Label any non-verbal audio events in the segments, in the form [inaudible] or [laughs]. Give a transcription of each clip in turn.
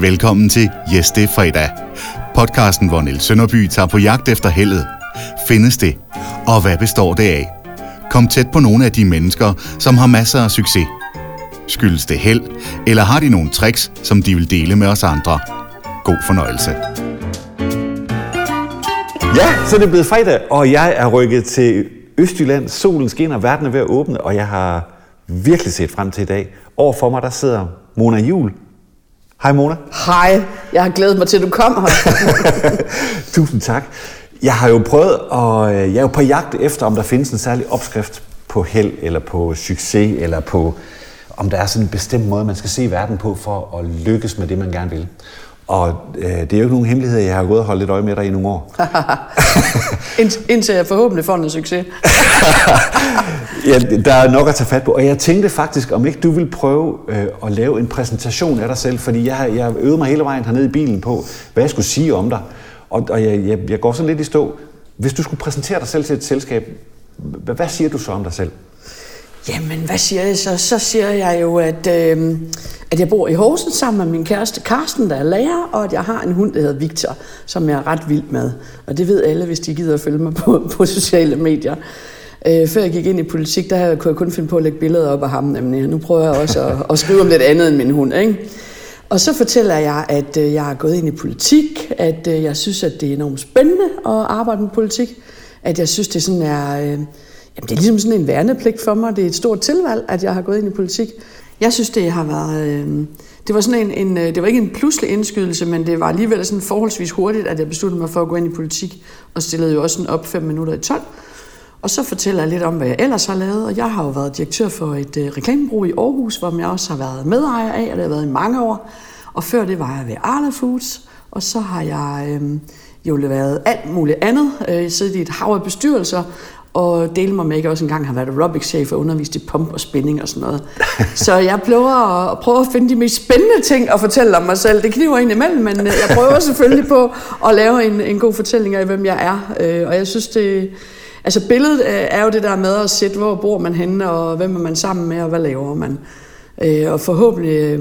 Velkommen til Yes, det er fredag. Podcasten, hvor Niels Sønderby tager på jagt efter heldet. Findes det? Og hvad består det af? Kom tæt på nogle af de mennesker, som har masser af succes. Skyldes det held, eller har de nogle tricks, som de vil dele med os andre? God fornøjelse. Ja, så det er blevet fredag, og jeg er rykket til Østjylland. Solen skinner, verden er ved at åbne, og jeg har virkelig set frem til i dag. Over for mig, der sidder Mona Jul. Hej Mona. Hej, jeg har glædet mig til, at du kom her. [laughs] Tusind tak. Jeg har jo prøvet, og jeg er jo på jagt efter, om der findes en særlig opskrift på held, eller på succes, eller på, om der er sådan en bestemt måde, man skal se verden på, for at lykkes med det, man gerne vil. Og øh, det er jo ikke nogen hemmelighed, jeg har gået og holdt lidt øje med dig i nogle år. [laughs] Indtil jeg forhåbentlig får noget succes. [laughs] ja, der er nok at tage fat på. Og jeg tænkte faktisk, om ikke du vil prøve øh, at lave en præsentation af dig selv, fordi jeg, jeg øvede mig hele vejen hernede i bilen på, hvad jeg skulle sige om dig. Og, og jeg, jeg, jeg går sådan lidt i stå. Hvis du skulle præsentere dig selv til et selskab, hvad, hvad siger du så om dig selv? Jamen, hvad siger jeg så? Så siger jeg jo, at, øh, at jeg bor i Horsens sammen med min kæreste Karsten, der er lærer, og at jeg har en hund, der hedder Victor, som jeg er ret vild med. Og det ved alle, hvis de gider at følge mig på, [laughs] på sociale medier. Øh, før jeg gik ind i politik, der kunne jeg kun finde på at lægge billeder op af ham. Nemlig. Nu prøver jeg også at, at skrive om lidt andet end min hund. Ikke? Og så fortæller jeg, at øh, jeg er gået ind i politik, at øh, jeg synes, at det er enormt spændende at arbejde med politik, at jeg synes, det sådan er... Øh, Jamen, det er ligesom sådan en værnepligt for mig. Det er et stort tilvalg, at jeg har gået ind i politik. Jeg synes, det har været... Øh, det var sådan en, en, øh, det var ikke en pludselig indskydelse, men det var alligevel sådan forholdsvis hurtigt, at jeg besluttede mig for at gå ind i politik, og stillede jo også sådan op 5 minutter i 12. Og så fortæller jeg lidt om, hvad jeg ellers har lavet, og jeg har jo været direktør for et øh, reklamebureau i Aarhus, hvor jeg også har været medejer af, og det har været i mange år. Og før det var jeg ved Arla Foods, og så har jeg øh, jo været alt muligt andet, øh, siddet i et hav af bestyrelser, og dele mig med, at jeg også engang har været aerobics-chef og undervist i pump og spænding og sådan noget. [laughs] Så jeg prøver at, prøve at finde de mest spændende ting at fortælle om mig selv. Det kniver ind imellem, men øh, jeg prøver selvfølgelig på at lave en, en god fortælling af, hvem jeg er. Øh, og jeg synes, det... Altså billedet øh, er jo det der med at sætte, hvor bor man henne, og hvem er man sammen med, og hvad laver man. Og forhåbentlig...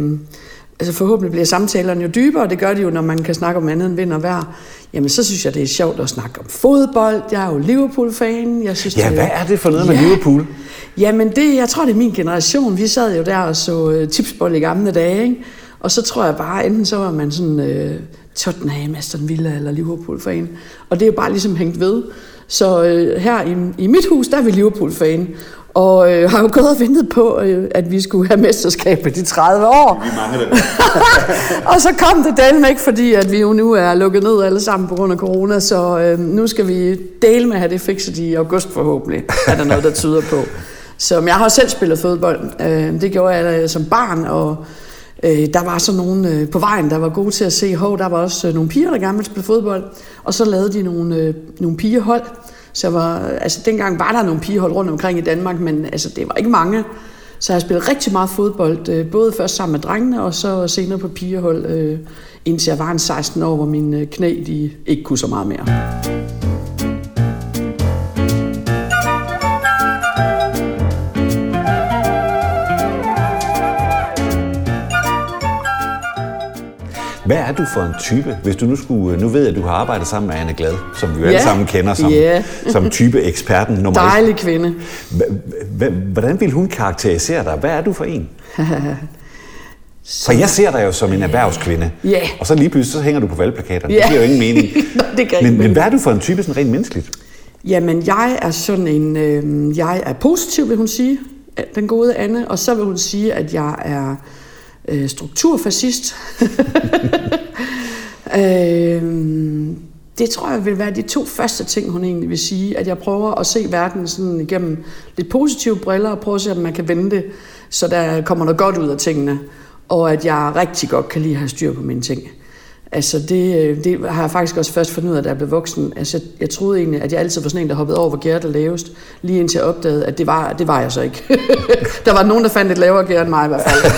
Altså forhåbentlig bliver samtalerne jo dybere, og det gør de jo, når man kan snakke om andet end vind og vejr jamen så synes jeg, det er sjovt at snakke om fodbold. Jeg er jo Liverpool-fan. Jeg synes, ja, det, hvad er det for noget ja, med Liverpool? Jamen, det, jeg tror, det er min generation. Vi sad jo der og så uh, tipsbold i gamle dage, ikke? Og så tror jeg bare, enten så var man sådan uh, Tottenham, Aston Villa eller Liverpool-fan. Og det er jo bare ligesom hængt ved. Så uh, her i, i mit hus, der er vi Liverpool-fan og øh, har jo gået og ventet på, øh, at vi skulle have mesterskabet i 30 år. Vi mangler det. [laughs] og så kom det delen ikke, fordi at vi jo nu er lukket ned alle sammen på grund af corona, så øh, nu skal vi dele med at have det fikset i august forhåbentlig, er der noget, der tyder på. Så jeg har selv spillet fodbold. Øh, det gjorde jeg øh, som barn, og øh, der var så nogen øh, på vejen, der var gode til at se, hov, der var også øh, nogle piger, der gerne ville spille fodbold, og så lavede de nogle, øh, nogle pigehold, så var, altså, dengang var der nogle pigehold rundt omkring i Danmark, men altså, det var ikke mange. Så jeg spillede rigtig meget fodbold, øh, både først sammen med drengene, og så senere på pigehold, øh, indtil jeg var en 16 år, hvor mine øh, knæ de ikke kunne så meget mere. Hvad er du for en type, hvis du nu skulle... Nu ved jeg, at du har arbejdet sammen med Anne Glad, som vi jo ja. alle sammen kender som, ja. som type eksperten nummer Dejlig kvinde. Hvordan vil hun karakterisere dig? Hvad er du for en? [laughs] Så jeg ser dig jo som en erhvervskvinde. Ja. Og så lige pludselig så hænger du på valgplakaterne. Yeah. Det giver jo ingen mening. [laughs] det kan men, men hvad er du for en type sådan rent menneskeligt? Jamen, jeg er sådan en... Øh, jeg er positiv, vil hun sige, den gode Anne. Og så vil hun sige, at jeg er øh, strukturfascist. [laughs] øh, det tror jeg vil være de to første ting, hun egentlig vil sige. At jeg prøver at se verden sådan igennem lidt positive briller, og prøve at se, om man kan vende det, så der kommer noget godt ud af tingene. Og at jeg rigtig godt kan lide at have styr på mine ting. Altså det, øh, det har jeg faktisk også først fundet ud af, da jeg blev voksen. Altså jeg, jeg troede egentlig, at jeg altid var sådan en, der hoppede over, hvor gæret er lavest. Lige indtil jeg opdagede, at det var, det var jeg så ikke. [laughs] der var nogen, der fandt et lavere gær end mig i hvert fald.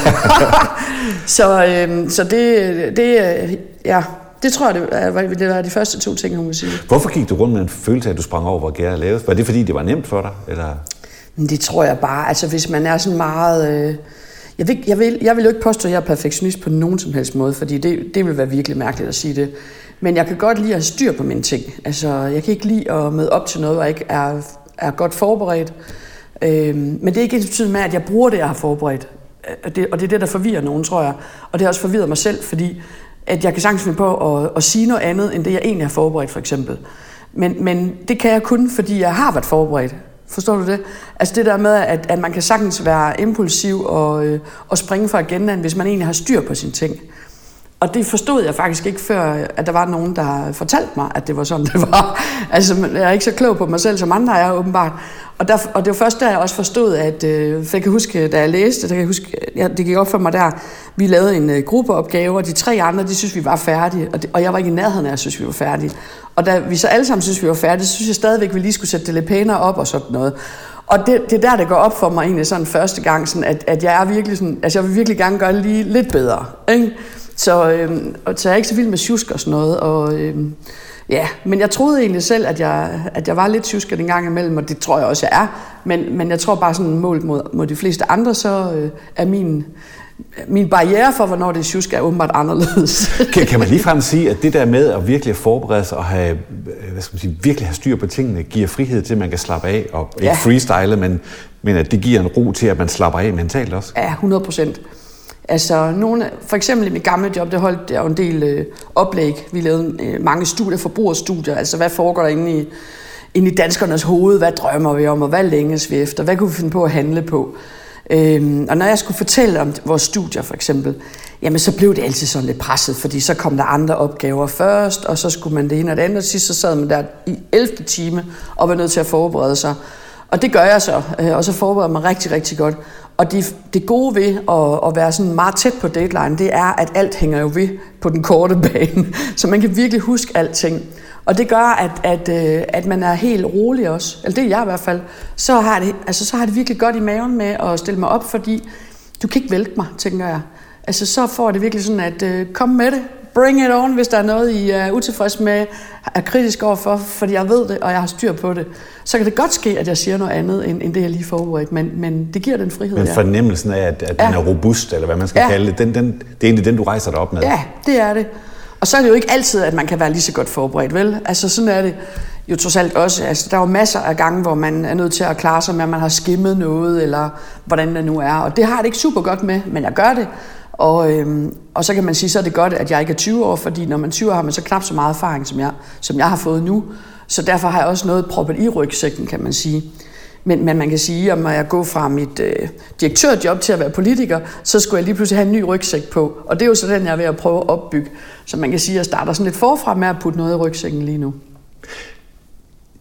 [laughs] så øhm, så det, det, ja, det tror jeg, det var, det var de første to ting, hun vil sige. Hvorfor gik du rundt med en følelse af, at du sprang over, hvor gæret er lavest? Var det, fordi det var nemt for dig? Eller? Det tror jeg bare. Altså hvis man er sådan meget... Øh, jeg vil, jeg, vil, jeg vil jo ikke påstå, at jeg er perfektionist på nogen som helst måde, fordi det, det vil være virkelig mærkeligt at sige det. Men jeg kan godt lide at have styr på mine ting. Altså, jeg kan ikke lide at møde op til noget, og ikke er, er godt forberedt. Øhm, men det er ikke ens med, at jeg bruger det, jeg har forberedt. Og det, og det er det, der forvirrer nogen, tror jeg. Og det har også forvirret mig selv, fordi at jeg kan sagtens finde på at, at sige noget andet, end det, jeg egentlig har forberedt, for eksempel. Men, men det kan jeg kun, fordi jeg har været forberedt. Forstår du det? Altså det der med, at, at man kan sagtens være impulsiv og, øh, og springe fra agendaen, hvis man egentlig har styr på sine ting. Og det forstod jeg faktisk ikke før, at der var nogen, der fortalte mig, at det var sådan, [laughs] det var. Altså, jeg er ikke så klog på mig selv, som andre er åbenbart. Og, der, og det var først der, jeg også forstod, at... Øh, for jeg kan huske, da jeg læste, der kan jeg huske, ja, det gik op for mig der, vi lavede en øh, gruppeopgave, og de tre andre, de synes vi var færdige. Og, det, og jeg var ikke i nærheden af, at jeg synes, vi var færdige. Og da vi så alle sammen synes, vi var færdige, så synes jeg stadigvæk, at vi lige skulle sætte det lidt pænere op og sådan noget. Og det, det er der, det går op for mig egentlig sådan første gang, sådan at, at jeg er virkelig sådan, altså jeg vil virkelig gerne gøre det lige lidt bedre. Ikke? Så, øhm, så jeg er ikke så vild med tjusk og sådan noget. Og, Øh, ja, men jeg troede egentlig selv, at jeg, at jeg var lidt tjusket en gang imellem, og det tror jeg også, jeg er. Men, men jeg tror bare sådan målt mod, mod de fleste andre, så øh, er min, min barriere for, hvornår det er tjusk, er åbenbart anderledes. [laughs] kan, kan man ligefrem sige, at det der med at virkelig forberede sig og have, øh, hvad skal man sige, virkelig have styr på tingene, giver frihed til, at man kan slappe af og ikke ja. freestyle, men, men at det giver en ro til, at man slapper af mentalt også? Ja, 100 procent. Altså, nogle, for eksempel i mit gamle job, det holdt jeg jo en del øh, oplæg. Vi lavede øh, mange studier, forbrugerstudier. Altså, hvad foregår der inde i, inde i danskernes hoved? Hvad drømmer vi om, og hvad længes vi efter? Hvad kunne vi finde på at handle på? Øhm, og når jeg skulle fortælle om vores studier, for eksempel, jamen så blev det altid sådan lidt presset, fordi så kom der andre opgaver først, og så skulle man det ene og det andet, og sidst så sad man der i 11. time og var nødt til at forberede sig. Og det gør jeg så, øh, og så forbereder jeg mig rigtig, rigtig godt. Og det, det gode ved at, at være sådan meget tæt på deadline, det er, at alt hænger jo ved på den korte [laughs] bane. Så man kan virkelig huske alting. Og det gør, at, at, øh, at man er helt rolig også. Eller det er jeg i hvert fald. Så har, det, altså, så har det virkelig godt i maven med at stille mig op, fordi du kan ikke vælte mig, tænker jeg. Altså så får det virkelig sådan, at øh, kom med det, bring it on, hvis der er noget, I er utilfreds med, er kritisk overfor, fordi jeg ved det, og jeg har styr på det. Så kan det godt ske, at jeg siger noget andet, end, end det, jeg lige forberedt, men, men det giver den frihed. Men fornemmelsen af, at, at ja. den er robust, eller hvad man skal ja. kalde det, den, den, det er egentlig den, du rejser dig op med. Ja, det er det. Og så er det jo ikke altid, at man kan være lige så godt forberedt, vel? Altså sådan er det jo trods alt også. Altså, der er jo masser af gange, hvor man er nødt til at klare sig med, at man har skimmet noget, eller hvordan det nu er. Og det har det ikke super godt med, men jeg gør det. Og, øhm, og så kan man sige, så er det godt, at jeg ikke er 20 år, fordi når man er 20 år, har man så knap så meget erfaring, som jeg, som jeg har fået nu. Så derfor har jeg også noget proppet i rygsækken, kan man sige. Men, men man kan sige, at når jeg går fra mit øh, direktørjob til at være politiker, så skulle jeg lige pludselig have en ny rygsæk på. Og det er jo så den, jeg er ved at prøve at opbygge. Så man kan sige, at jeg starter sådan lidt forfra med at putte noget i rygsækken lige nu.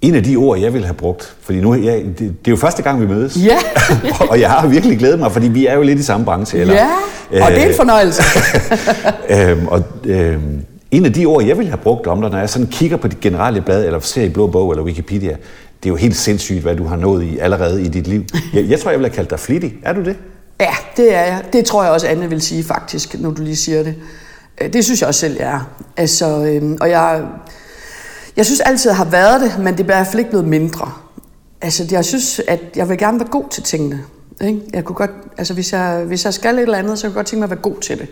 En af de ord, jeg vil have brugt, fordi nu, jeg, det, det er jo første gang, vi mødes. Ja. [laughs] og jeg har virkelig glædet mig, fordi vi er jo lidt i samme branche. Eller, ja, og det er en fornøjelse. [laughs] øhm, og, øhm, en af de ord, jeg vil have brugt om dig, når jeg sådan kigger på dit generelle blad, eller ser i Blå Bog eller Wikipedia, det er jo helt sindssygt, hvad du har nået i allerede i dit liv. Jeg, jeg tror, jeg vil have kaldt dig flittig. Er du det? Ja, det er jeg. Det tror jeg også, Anne vil sige faktisk, når du lige siger det. Øh, det synes jeg også selv, jeg er. Altså, øhm, og jeg, jeg synes altid, jeg har været det, men det er i hvert fald ikke blevet mindre. Altså, jeg synes, at jeg vil gerne være god til tingene. Ikke? Jeg kunne godt, altså, hvis jeg, hvis jeg skal et eller andet, så kunne jeg godt tænke mig at være god til det.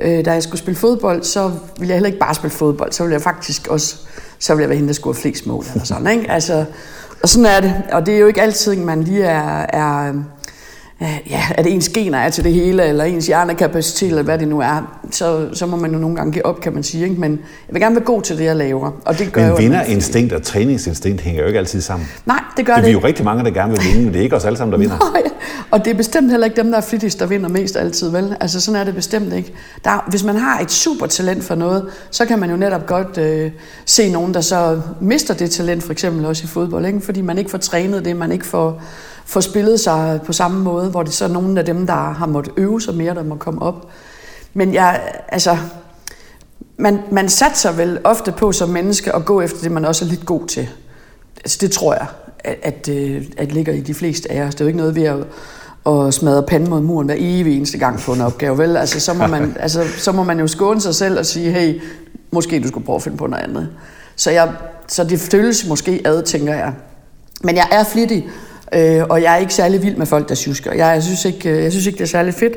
Øh, da jeg skulle spille fodbold, så ville jeg heller ikke bare spille fodbold, så ville jeg faktisk også, så ville jeg være hende, der skulle flest mål eller sådan, ikke? Altså, og sådan er det. Og det er jo ikke altid, man lige er, er ja, at ens gener er til det hele, eller ens hjernekapacitet, eller hvad det nu er, så, så må man jo nogle gange give op, kan man sige. Ikke? Men jeg vil gerne være god til det, jeg laver. Og det gør men vinderinstinkt og træningsinstinkt hænger jo ikke altid sammen. Nej, det gør det, det er jo rigtig mange, der gerne vil vinde, men det er ikke os alle sammen, der vinder. Nej, og det er bestemt heller ikke dem, der er flittigst, der vinder mest altid, vel? Altså sådan er det bestemt ikke. Der, hvis man har et super talent for noget, så kan man jo netop godt øh, se nogen, der så mister det talent, for eksempel også i fodbold, ikke? fordi man ikke får trænet det, man ikke får får spillet sig på samme måde, hvor det så er nogle af dem, der har måttet øve sig mere, der må komme op. Men jeg, altså, man, man satser vel ofte på som menneske at gå efter det, man også er lidt god til. Altså, det tror jeg, at, at, øh, at ligger i de fleste af os. Det er jo ikke noget ved at, at smadre panden mod muren hver evig eneste gang på en opgave, vel? Altså, så, må man, [laughs] altså, så må man jo skåne sig selv og sige, hey, måske du skulle prøve at finde på noget andet. Så, jeg, så det føles måske ad, tænker jeg. Men jeg er flittig, Øh, og jeg er ikke særlig vild med folk, der tjusker. Jeg, jeg, synes ikke, øh, jeg synes ikke, det er særlig fedt.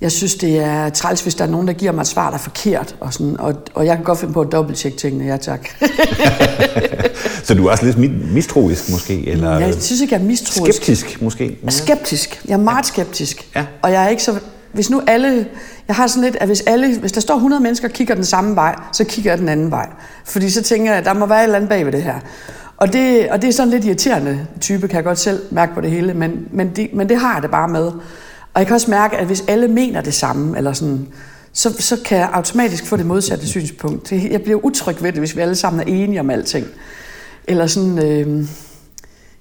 Jeg synes, det er træls, hvis der er nogen, der giver mig et svar, der er forkert. Og, sådan, og, og jeg kan godt finde på at dobbelttjekke tingene, ja tak. [laughs] så du er også lidt mistroisk måske? Eller jeg synes ikke, jeg er mistroisk. Skeptisk måske? Ja. Skeptisk. Jeg er meget skeptisk. Ja. Og jeg er ikke så... Hvis nu alle... Jeg har sådan lidt, at hvis, alle, hvis der står 100 mennesker og kigger den samme vej, så kigger jeg den anden vej. Fordi så tænker jeg, at der må være et eller andet bag ved det her. Og det, og det er sådan lidt irriterende type, kan jeg godt selv mærke på det hele, men, men, de, men det har jeg det bare med. Og jeg kan også mærke, at hvis alle mener det samme, eller sådan, så, så kan jeg automatisk få det modsatte synspunkt. Jeg bliver utryg ved det, hvis vi alle sammen er enige om alting. Eller sådan, øh,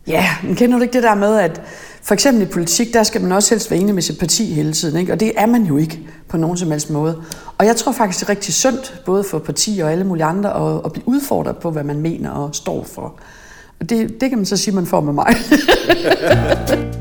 ja, men kender du ikke det der med, at for eksempel i politik, der skal man også helst være enig med sit parti hele tiden, ikke? og det er man jo ikke på nogen som helst måde. Og jeg tror faktisk, det er rigtig sundt, både for partier og alle mulige andre, at, at blive udfordret på, hvad man mener og står for. Og det, det kan man så sige, man får med mig. [laughs]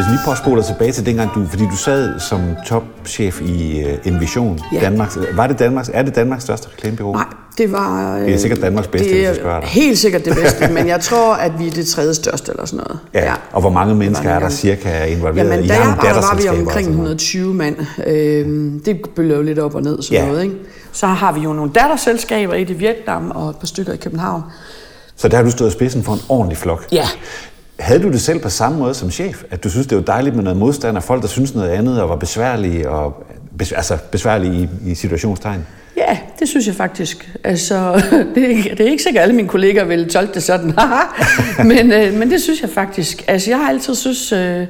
hvis vi lige prøver at spole tilbage til dengang, du, fordi du sad som topchef i uh, Envision, ja. Danmarks, var det Danmarks, er det Danmarks største reklamebureau? Nej, det var... det er sikkert Danmarks bedste, det er hvis jeg spørger dig. helt sikkert det bedste, [laughs] men jeg tror, at vi er det tredje største eller sådan noget. Ja, ja. og hvor mange mennesker er der cirka involveret Jamen, i Jamen, der var vi omkring 120 mand. Øhm, det jo lidt op og ned, sådan ja. noget, ikke? Så har vi jo nogle datterselskaber, et i Vietnam og et par stykker i København. Så der har du stået i spidsen for en ordentlig flok. Ja, havde du det selv på samme måde som chef? At du synes, det var dejligt med noget modstand, og folk, der synes noget andet, og var besværlige, og, altså besværlige i, i situationstegn? Ja, det synes jeg faktisk. Altså, [laughs] det, er ikke, det er ikke sikkert, at alle mine kolleger ville tolke det sådan. [laughs] men, øh, men det synes jeg faktisk. Altså, jeg har altid synes... Øh,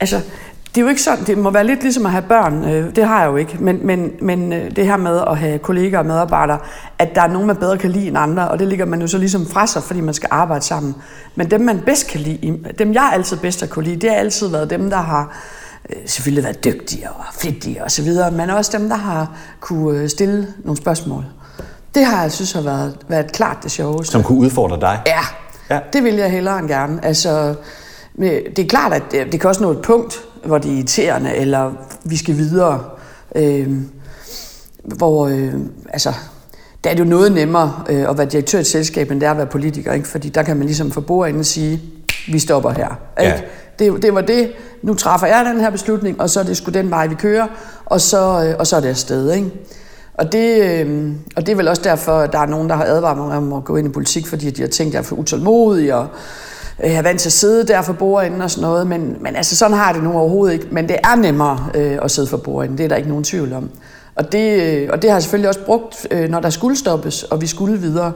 altså, det er jo ikke sådan, det må være lidt ligesom at have børn, øh, det har jeg jo ikke, men, men, men øh, det her med at have kolleger og medarbejdere, at der er nogen, man bedre kan lide end andre, og det ligger man jo så ligesom fra sig, fordi man skal arbejde sammen. Men dem, man bedst kan lide, dem jeg altid bedst har kunne lide, det har altid været dem, der har øh, selvfølgelig været dygtige og flittige og så videre, men også dem, der har kunne stille nogle spørgsmål. Det har jeg synes har været, været klart det sjoveste. Som kunne udfordre dig? Ja, ja. det vil jeg hellere end gerne. Altså, det er klart, at det kan også nå et punkt, hvor det er irriterende, eller vi skal videre. Øh, hvor, øh, altså, der er det jo noget nemmere øh, at være direktør i et selskab, end det er at være politiker, ikke? fordi der kan man ligesom få bordenden og sige, vi stopper her. Ikke? Ja. Det, det var det, nu træffer jeg den her beslutning, og så er det sgu den vej, vi kører, og så, øh, og så er det afsted. Ikke? Og det, øh, og det er vel også derfor, at der er nogen, der har advaret mig om at gå ind i politik, fordi de har tænkt, at jeg er for utålmodig, og øh, er vant til at sidde der for bordenden og sådan noget, men, men altså sådan har det nu overhovedet ikke. Men det er nemmere øh, at sidde for bordenden, det er der ikke nogen tvivl om. Og det, øh, og det har jeg selvfølgelig også brugt, øh, når der skulle stoppes, og vi skulle videre.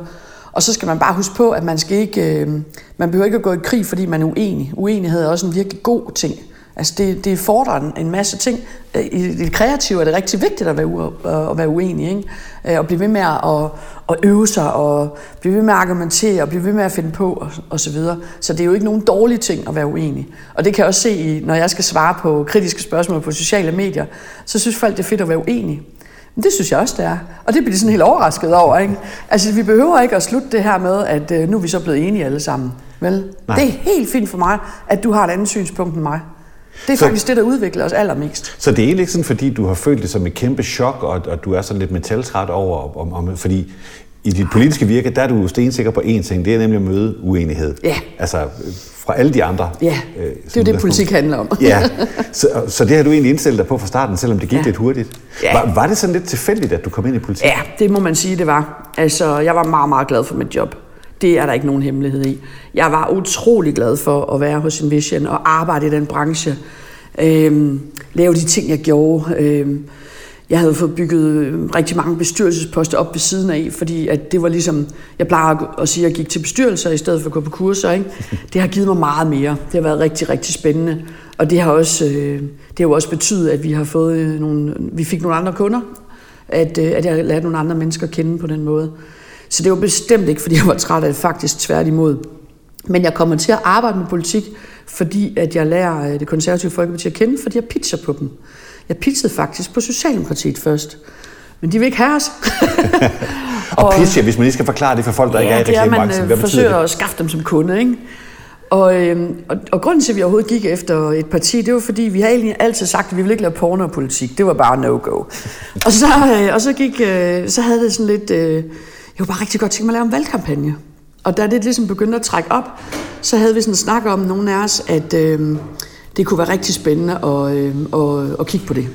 Og så skal man bare huske på, at man skal ikke, øh, man behøver ikke at gå i krig, fordi man er uenig. Uenighed er også en virkelig god ting. Altså det, det fordrer en, en masse ting. Øh, I det kreative er det rigtig vigtigt at være, u, at være uenig. Ikke? Øh, og blive ved med at, at øve sig, og blive ved med at argumentere, og blive ved med at finde på, og, og så videre. Så det er jo ikke nogen dårlige ting at være uenig. Og det kan jeg også se, når jeg skal svare på kritiske spørgsmål på sociale medier, så synes folk, det er fedt at være uenig. Men det synes jeg også, det er. Og det bliver de sådan helt overrasket over. Ikke? Altså, vi behøver ikke at slutte det her med, at øh, nu er vi så blevet enige alle sammen. Vel? Nej. Det er helt fint for mig, at du har et andet synspunkt end mig. Det er så, faktisk det, der udvikler os allermest. Så det er egentlig ikke sådan, fordi du har følt det som et kæmpe chok, og, og du er sådan lidt metaltræt over, om, om, fordi i dit politiske virke, der er du stensikker på én ting, det er nemlig at møde uenighed. Ja. Altså fra alle de andre. Ja, øh, det er jo det, politik handler om. ja, [laughs] så, så det har du egentlig indstillet dig på fra starten, selvom det gik ja. lidt hurtigt. Ja. Var, var det sådan lidt tilfældigt, at du kom ind i politik? Ja, det må man sige, det var. Altså, jeg var meget, meget glad for mit job. Det er der ikke nogen hemmelighed i. Jeg var utrolig glad for at være hos Envision og arbejde i den branche. Øhm, lave de ting, jeg gjorde. Øhm, jeg havde fået bygget øhm, rigtig mange bestyrelsesposter op ved siden af, fordi at det var ligesom, jeg plejer at sige, at jeg gik til bestyrelser i stedet for at gå på kurser. Ikke? Det har givet mig meget mere. Det har været rigtig, rigtig spændende. Og det har også, øh, det har jo også betydet, at vi har fået øh, nogle, vi fik nogle andre kunder, at, øh, at jeg har lært nogle andre mennesker kende på den måde. Så det var bestemt ikke, fordi jeg var træt af det, faktisk tværtimod. Men jeg kommer til at arbejde med politik, fordi at jeg lærer øh, det konservative folkeparti at kende, fordi jeg pitcher på dem. Jeg pitchede faktisk på Socialdemokratiet først. Men de vil ikke have os. [laughs] og, og pitcher, hvis man lige skal forklare det for folk, der ja, ikke er i reklamebranchen, hvad man forsøger det? at skaffe dem som kunde, ikke? Og, øhm, og, og grunden til, at vi overhovedet gik efter et parti, det var fordi, vi har egentlig altid sagt, at vi ville ikke lave porno og politik. Det var bare no-go. og så, øh, og så, gik, øh, så havde det sådan lidt... Øh, jeg var bare rigtig godt tænke mig at lave en valgkampagne. Og da det ligesom begyndte at trække op, så havde vi sådan en snak om, nogle af os, at øh, det kunne være rigtig spændende at, øh, at, at kigge på det.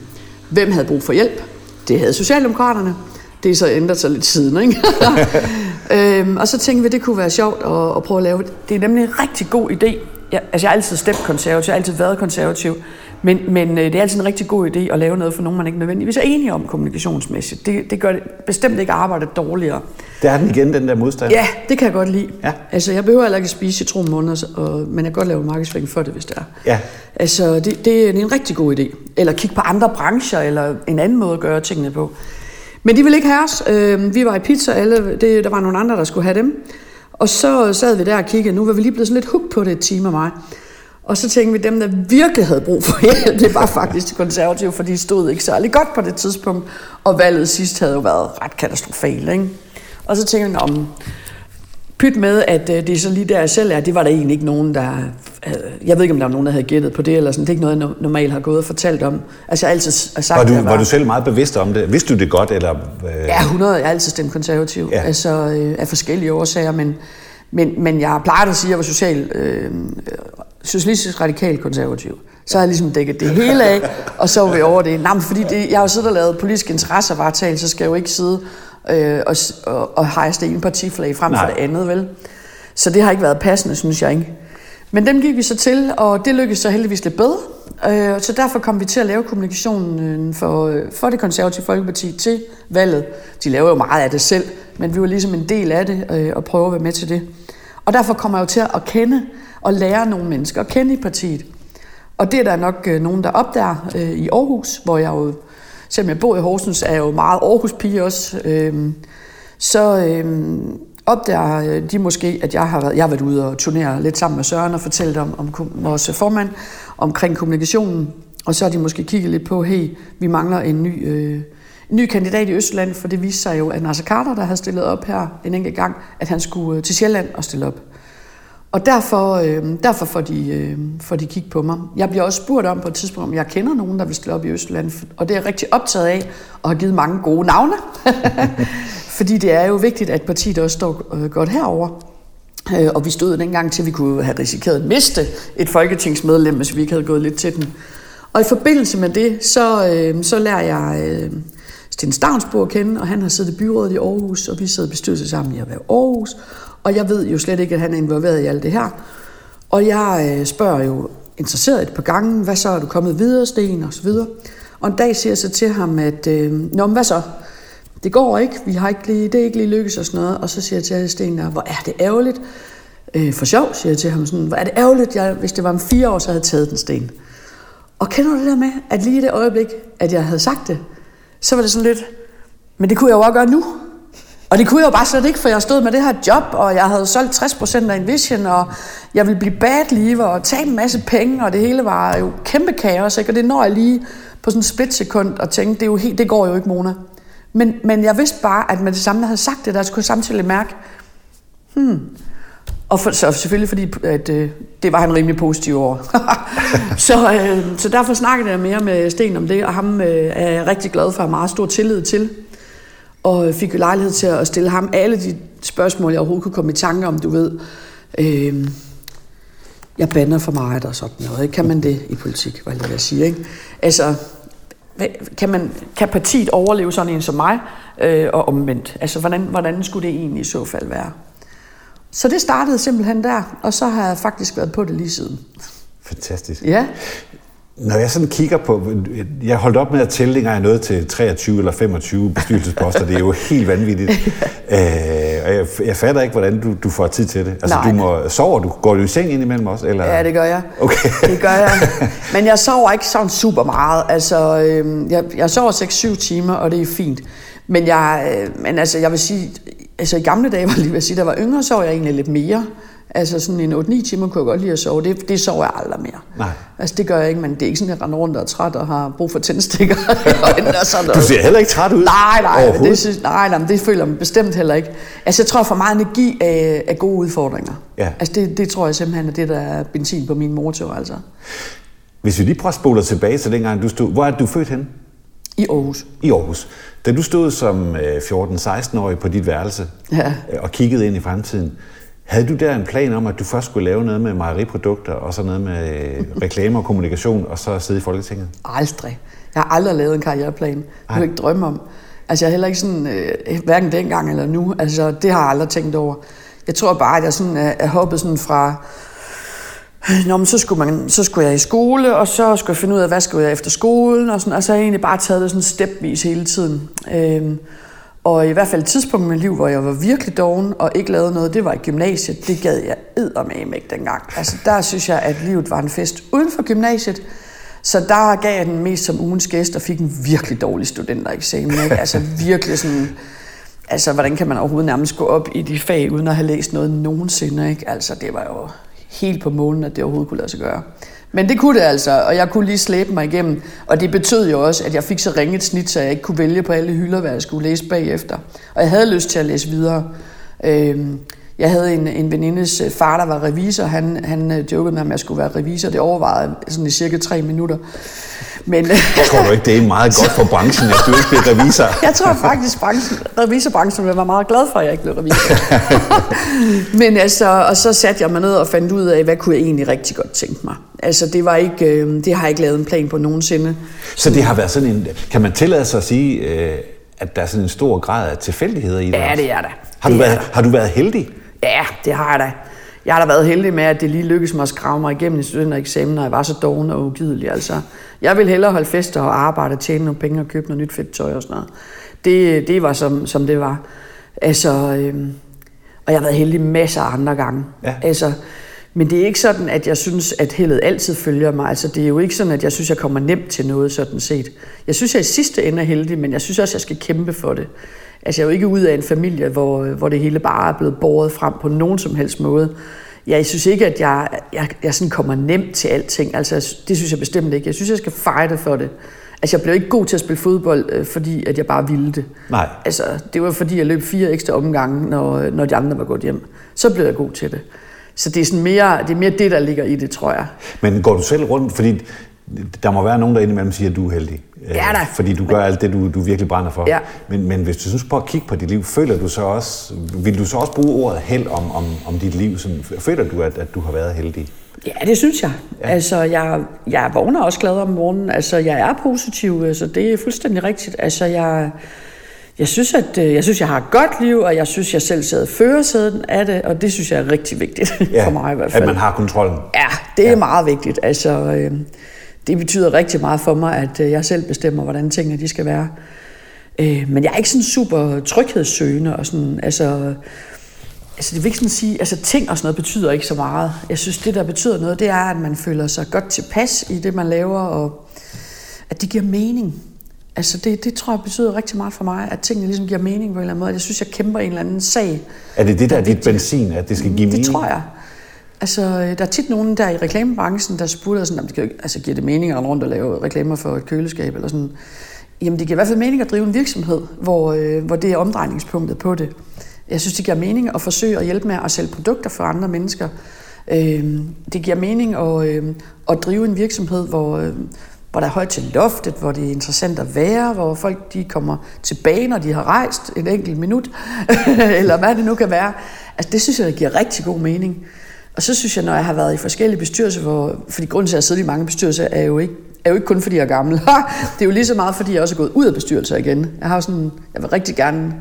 Hvem havde brug for hjælp? Det havde Socialdemokraterne. Det er så ændret sig lidt siden, ikke? [laughs] øhm, og så tænkte vi, at det kunne være sjovt at, at prøve at lave det. Det er nemlig en rigtig god idé. Jeg, altså, jeg har altid stemt konservativ, jeg har altid været konservativ. Men, men øh, det er altid en rigtig god idé at lave noget for nogen, man ikke nødvendigvis er enige om kommunikationsmæssigt. Det, det gør det bestemt ikke arbejdet dårligere. Der er den igen, den der modstand. Ja, det kan jeg godt lide. Ja. Altså, jeg behøver heller ikke at spise citronmåneder, og, men jeg kan godt lave markedsføring for det, hvis det er. Ja. Altså, det, det, det er en rigtig god idé. Eller kigge på andre brancher, eller en anden måde at gøre tingene på. Men de ville ikke have os. Øh, vi var i pizza, alle, det, der var nogle andre, der skulle have dem. Og så sad vi der og kiggede. Nu var vi lige blevet sådan lidt hooked på det, et team af mig. Og så tænkte vi, dem der virkelig havde brug for hjælp, det var faktisk de konservative, for de stod ikke særlig godt på det tidspunkt. Og valget sidst havde jo været ret katastrofalt, ikke? Og så tænkte vi, om pyt med, at øh, det er så lige der, jeg selv er, det var der egentlig ikke nogen, der... Jeg ved ikke, om der var nogen, der havde gættet på det, eller sådan. Det er ikke noget, jeg normalt har gået og fortalt om. Altså, jeg har altid sagt, var, du, var, var du selv meget bevidst om det? Vidste du det godt, eller... Øh... Ja, 100. Jeg har altid stemt konservativ. Ja. Altså, øh, af forskellige årsager, men, men, men jeg plejer at sige, at jeg var social, øh, socialistisk radikal konservativ. Så har jeg ligesom dækket det hele af, og så var vi over det. Nej, fordi det, jeg har jo siddet og lavet politisk interessevaretagelse, så skal jeg jo ikke sidde øh, og, og, og hejse det ene partiflag frem for det andet, vel? Så det har ikke været passende, synes jeg ikke. Men dem gik vi så til, og det lykkedes så heldigvis lidt bedre. Øh, så derfor kom vi til at lave kommunikationen for, for det konservative Folkeparti til valget. De laver jo meget af det selv, men vi var ligesom en del af det øh, og prøve at være med til det. Og derfor kommer jeg jo til at kende og lære nogle mennesker at kende i partiet. Og det er der nok øh, nogen, der opdager øh, i Aarhus, hvor jeg jo, selvom jeg bor i Horsens, er jeg jo meget Aarhus-pige også. Øhm, øhm, øh, så øh, opdager de måske, at jeg har været, jeg har været ude og turnere lidt sammen med Søren og fortalt om, om vores øh, formand omkring kommunikationen. Og så har de måske kigget lidt på, hey, vi mangler en ny, øh, en ny kandidat i Østland, for det viste sig jo, at Nasser Carter, der havde stillet op her en enkelt gang, at han skulle øh, til Sjælland og stille op. Og derfor, øh, derfor får, de, øh, får de kigge på mig. Jeg bliver også spurgt om på et tidspunkt, om jeg kender nogen, der vil stille op i Østland. Og det er jeg rigtig optaget af, og har givet mange gode navne. [laughs] Fordi det er jo vigtigt, at partiet også står øh, godt herover. Øh, og vi stod dengang til, at vi kunne have risikeret at miste et folketingsmedlem, hvis vi ikke havde gået lidt til den. Og i forbindelse med det, så, øh, så lærer jeg øh, Sten Stavnsbo at kende, og han har siddet i byrådet i Aarhus, og vi sidder bestyrelse sammen i at være Aarhus. Og jeg ved jo slet ikke, at han er involveret i alt det her. Og jeg øh, spørger jo interesseret et par gange, hvad så er du kommet videre, Sten, og så videre. Og en dag siger jeg så til ham, at øh, Nå, men hvad så? Det går ikke, vi har ikke lige, det er ikke lige lykkes og sådan noget. Og så siger jeg til Sten, hvor er det ærgerligt. Øh, for sjov, siger jeg til ham sådan, hvor er det ærgerligt, jeg, hvis det var om fire år, så havde jeg taget den sten. Og kender du det der med, at lige i det øjeblik, at jeg havde sagt det, så var det sådan lidt, men det kunne jeg jo også gøre nu. Og det kunne jeg jo bare slet ikke, for jeg stod med det her job, og jeg havde solgt 60% af Envision, og jeg ville blive bad leaver og tage en masse penge, og det hele var jo kæmpe kaos, ikke? og det når jeg lige på sådan en splitsekund og tænkte, det, er jo helt, det går jo ikke, Mona. Men, men jeg vidste bare, at med det samme, jeg havde sagt det, der skulle jeg samtidig mærke, hmm, og for, så selvfølgelig fordi, at øh, det var han rimelig positiv over. [laughs] så, øh, så derfor snakkede jeg mere med Sten om det, og ham øh, er jeg rigtig glad for, at meget stor tillid til. Og fik jo lejlighed til at stille ham alle de spørgsmål, jeg overhovedet kunne komme i tanke om, du ved. Øh, jeg bander for meget og sådan noget. Kan man det i politik, hvad jeg vil sige? Ikke? Altså, kan, man, kan partiet overleve sådan en som mig, øh, og omvendt? Altså, hvordan, hvordan skulle det egentlig i så fald være? Så det startede simpelthen der, og så har jeg faktisk været på det lige siden. Fantastisk. Ja. Når jeg sådan kigger på, jeg holdt op med at tælle, dengang jeg nåede til 23 eller 25 bestyrelsesposter, det er jo [laughs] helt vanvittigt. øh, og jeg, jeg fatter ikke, hvordan du, du får tid til det. Altså, Nej. du må, sover du? Går du i seng indimellem også? Eller? Ja, det gør jeg. Okay. Det gør jeg. [laughs] Men jeg sover ikke sådan super meget. Altså, øh, jeg, jeg sover 6-7 timer, og det er fint. Men jeg, øh, men altså, jeg vil sige, altså i gamle dage, var lige ved at sige, der var yngre, sov jeg egentlig lidt mere. Altså sådan en 8-9 timer kunne jeg godt lide at sove. Det, det sover jeg aldrig mere. Nej. Altså det gør jeg ikke, men det er ikke sådan, at jeg render rundt og er træt og har brug for tændstikker. [laughs] og sådan Du noget. ser heller ikke træt ud. Nej, nej, det, synes, nej, nej, det føler man bestemt heller ikke. Altså, jeg tror, for meget energi er, er gode udfordringer. Ja. Altså, det, det tror jeg simpelthen er det, der er benzin på min motor, altså. Hvis vi lige prøver at spole tilbage til dengang, du stod... Hvor er du født henne? I Aarhus. I Aarhus. Da du stod som øh, 14-16-årig på dit værelse Ja. øh, og kiggede ind i fremtiden, havde du der en plan om, at du først skulle lave noget med mejeriprodukter, og så noget med øh, reklame og kommunikation, og så sidde i Folketinget? Aldrig. Jeg har aldrig lavet en karriereplan. Det kan ikke drømme om. Altså, jeg er heller ikke sådan, øh, hverken dengang eller nu. Altså, det har jeg aldrig tænkt over. Jeg tror bare, at jeg sådan er, er hoppet sådan fra... Nå, men så skulle, man, så skulle jeg i skole, og så skulle jeg finde ud af, hvad skulle jeg efter skolen, og, sådan, og så har jeg egentlig bare taget det sådan stepvis hele tiden. Øhm, og i hvert fald et tidspunkt i mit liv, hvor jeg var virkelig doven og ikke lavede noget, det var i gymnasiet. Det gad jeg eddermame ikke dengang. Altså der synes jeg, at livet var en fest uden for gymnasiet. Så der gav jeg den mest som ugens gæst og fik en virkelig dårlig studentereksamen. Ikke? [laughs] Altså virkelig sådan... Altså, hvordan kan man overhovedet nærmest gå op i de fag, uden at have læst noget nogensinde, ikke? Altså, det var jo helt på målen, at det overhovedet kunne lade sig gøre. Men det kunne det altså, og jeg kunne lige slæbe mig igennem. Og det betød jo også, at jeg fik så ringet snit, så jeg ikke kunne vælge på alle hylder, hvad jeg skulle læse bagefter. Og jeg havde lyst til at læse videre. Øhm, jeg havde en, en venindes øh, far, der var revisor. Han, han øh, jokede med, at jeg skulle være revisor. Det overvejede jeg sådan i cirka tre minutter. Men, Tror du ikke, det er meget godt for branchen, at du ikke bliver revisor? [laughs] jeg tror faktisk, branchen, revisorbranchen var meget glad for, at jeg ikke blev revisor. [laughs] Men altså, og så satte jeg mig ned og fandt ud af, hvad kunne jeg egentlig rigtig godt tænke mig. Altså, det, var ikke, øh, det har jeg ikke lavet en plan på nogensinde. Så det har været sådan en... Kan man tillade sig at sige, øh, at der er sådan en stor grad af tilfældigheder i det? Ja, det er der. Har du, været, har du været heldig? Ja, det har jeg da. Jeg har da været heldig med, at det lige lykkedes mig at skrave mig igennem en studentereksamen, når jeg var så doven og ugidelig. Altså, jeg vil hellere holde fester og arbejde, tjene nogle penge og købe noget nyt fedt tøj og sådan noget. Det, det var som, som det var. Altså, øhm, og jeg har været heldig masser af andre gange. Ja. Altså, men det er ikke sådan, at jeg synes, at heldet altid følger mig. Altså, det er jo ikke sådan, at jeg synes, jeg kommer nemt til noget sådan set. Jeg synes, jeg i sidste ende er heldig, men jeg synes også, jeg skal kæmpe for det. Altså, jeg er jo ikke ud af en familie, hvor, hvor det hele bare er blevet båret frem på nogen som helst måde. Jeg synes ikke, at jeg, jeg, jeg sådan kommer nemt til alting. Altså, det synes jeg bestemt ikke. Jeg synes, jeg skal fighte for det. Altså, jeg blev ikke god til at spille fodbold, øh, fordi at jeg bare ville det. Nej. Altså, det var fordi, jeg løb fire ekstra omgange, når, når de andre var gået hjem. Så blev jeg god til det. Så det er, sådan mere, det er mere det, der ligger i det, tror jeg. Men går du selv rundt, fordi der må være nogen, der indimellem siger, at du er heldig. Øh, Ja da. Fordi du gør alt det, du, du virkelig brænder for. Ja. Men, men hvis du synes på at kigge på dit liv, føler du så også, vil du så også bruge ordet held om, om, om dit liv? Sådan, føler du, at, at du har været heldig? Ja, det synes jeg. Ja. Altså, jeg, jeg vågner også glad om morgenen. Altså, jeg er positiv, så det er fuldstændig rigtigt. Altså, jeg, jeg synes, at øh, jeg synes, jeg har et godt liv, og jeg synes, jeg selv sidder førersæden af det, og det synes jeg er rigtig vigtigt [laughs] for mig i hvert fald. At man har kontrollen. Ja, det er ja. meget vigtigt. Altså, øh, det betyder rigtig meget for mig, at øh, jeg selv bestemmer, hvordan tingene de skal være. Øh, men jeg er ikke sådan super tryghedssøgende og sådan, altså... Altså det vil ikke sådan sige, altså ting og sådan noget betyder ikke så meget. Jeg synes, det der betyder noget, det er, at man føler sig godt tilpas i det, man laver, og at det giver mening. Altså det, det tror jeg betyder rigtig meget for mig, at tingene ligesom giver mening på en eller anden måde. Jeg synes, jeg kæmper en eller anden sag. Er det det, der er dit benzin, at det skal give Det mening? tror jeg. Altså, øh, der er tit nogen der i reklamebranchen, der spurgte sådan, om det kan, altså, giver det mening at rundt og lave reklamer for et køleskab eller sådan. Jamen, det giver i hvert fald mening at drive en virksomhed, hvor, øh, hvor det er omdrejningspunktet på det. Jeg synes, det giver mening at forsøge at hjælpe med at sælge produkter for andre mennesker. Øh, det giver mening at, øh, at drive en virksomhed, hvor, øh, hvor der er højt til loftet, hvor det er interessant at være, hvor folk de kommer tilbage, når de har rejst et enkelt minut, [laughs] eller hvad det nu kan være. Altså, det synes jeg, det giver rigtig god mening. Og så synes jeg, når jeg har været i forskellige bestyrelser, hvor, fordi grunden til, at jeg sidder i mange bestyrelser, er jo ikke, er jo ikke kun, fordi jeg er gammel. [laughs] det er jo lige så meget, fordi jeg også er gået ud af bestyrelser igen. Jeg har sådan, jeg vil rigtig gerne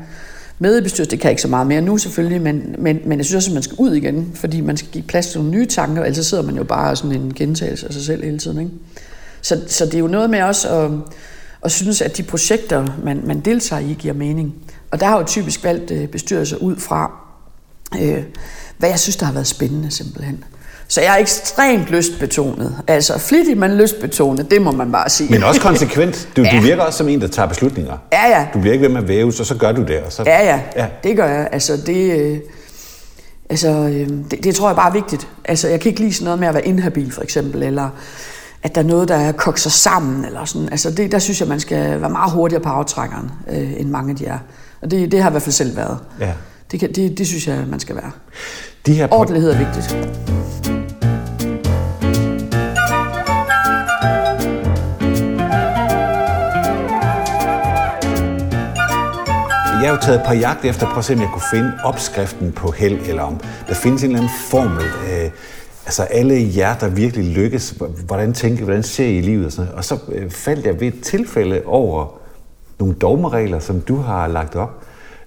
med i bestyrelsen. Det kan jeg ikke så meget mere nu selvfølgelig, men, men, men jeg synes også, at man skal ud igen, fordi man skal give plads til nogle nye tanker, og ellers sidder man jo bare sådan en gentagelse af sig selv hele tiden. Ikke? Så, så det er jo noget med også at, at synes, at de projekter, man, man deltager i, giver mening. Og der har jo typisk valgt øh, bestyrelser ud fra, øh, hvad jeg synes, der har været spændende simpelthen. Så jeg er ekstremt lystbetonet. Altså flittig, men lystbetonet, det må man bare sige. Men også konsekvent. Du, [laughs] Ja. du virker også som en, der tager beslutninger. Ja, ja. Du bliver ikke ved med at væves, og så gør du det. Og så... Ja, ja, ja. ja, det gør jeg. Altså, det, øh, Altså, øh, det, det tror jeg bare er vigtigt. Altså, jeg kan ikke lide sådan noget med at være inhabil, for eksempel, eller at der er noget, der kokser sammen, eller sådan. Altså, det, der synes jeg, man skal være meget hurtigere på aftrækkeren, øh, end mange af de er. Og det, det har jeg i hvert fald selv været. Ja. Det, kan, det, det synes jeg, man skal være. De her pod- Ordentlighed er vigtigt. Jeg er jo taget på jagt efter, prøv at se, om jeg kunne finde opskriften på held, eller om der findes en eller anden formel. Øh, altså alle jer, der virkelig lykkes, hvordan tænker hvordan ser I livet og sådan noget. Og så øh, faldt jeg ved et tilfælde over nogle dogmeregler, som du har lagt op.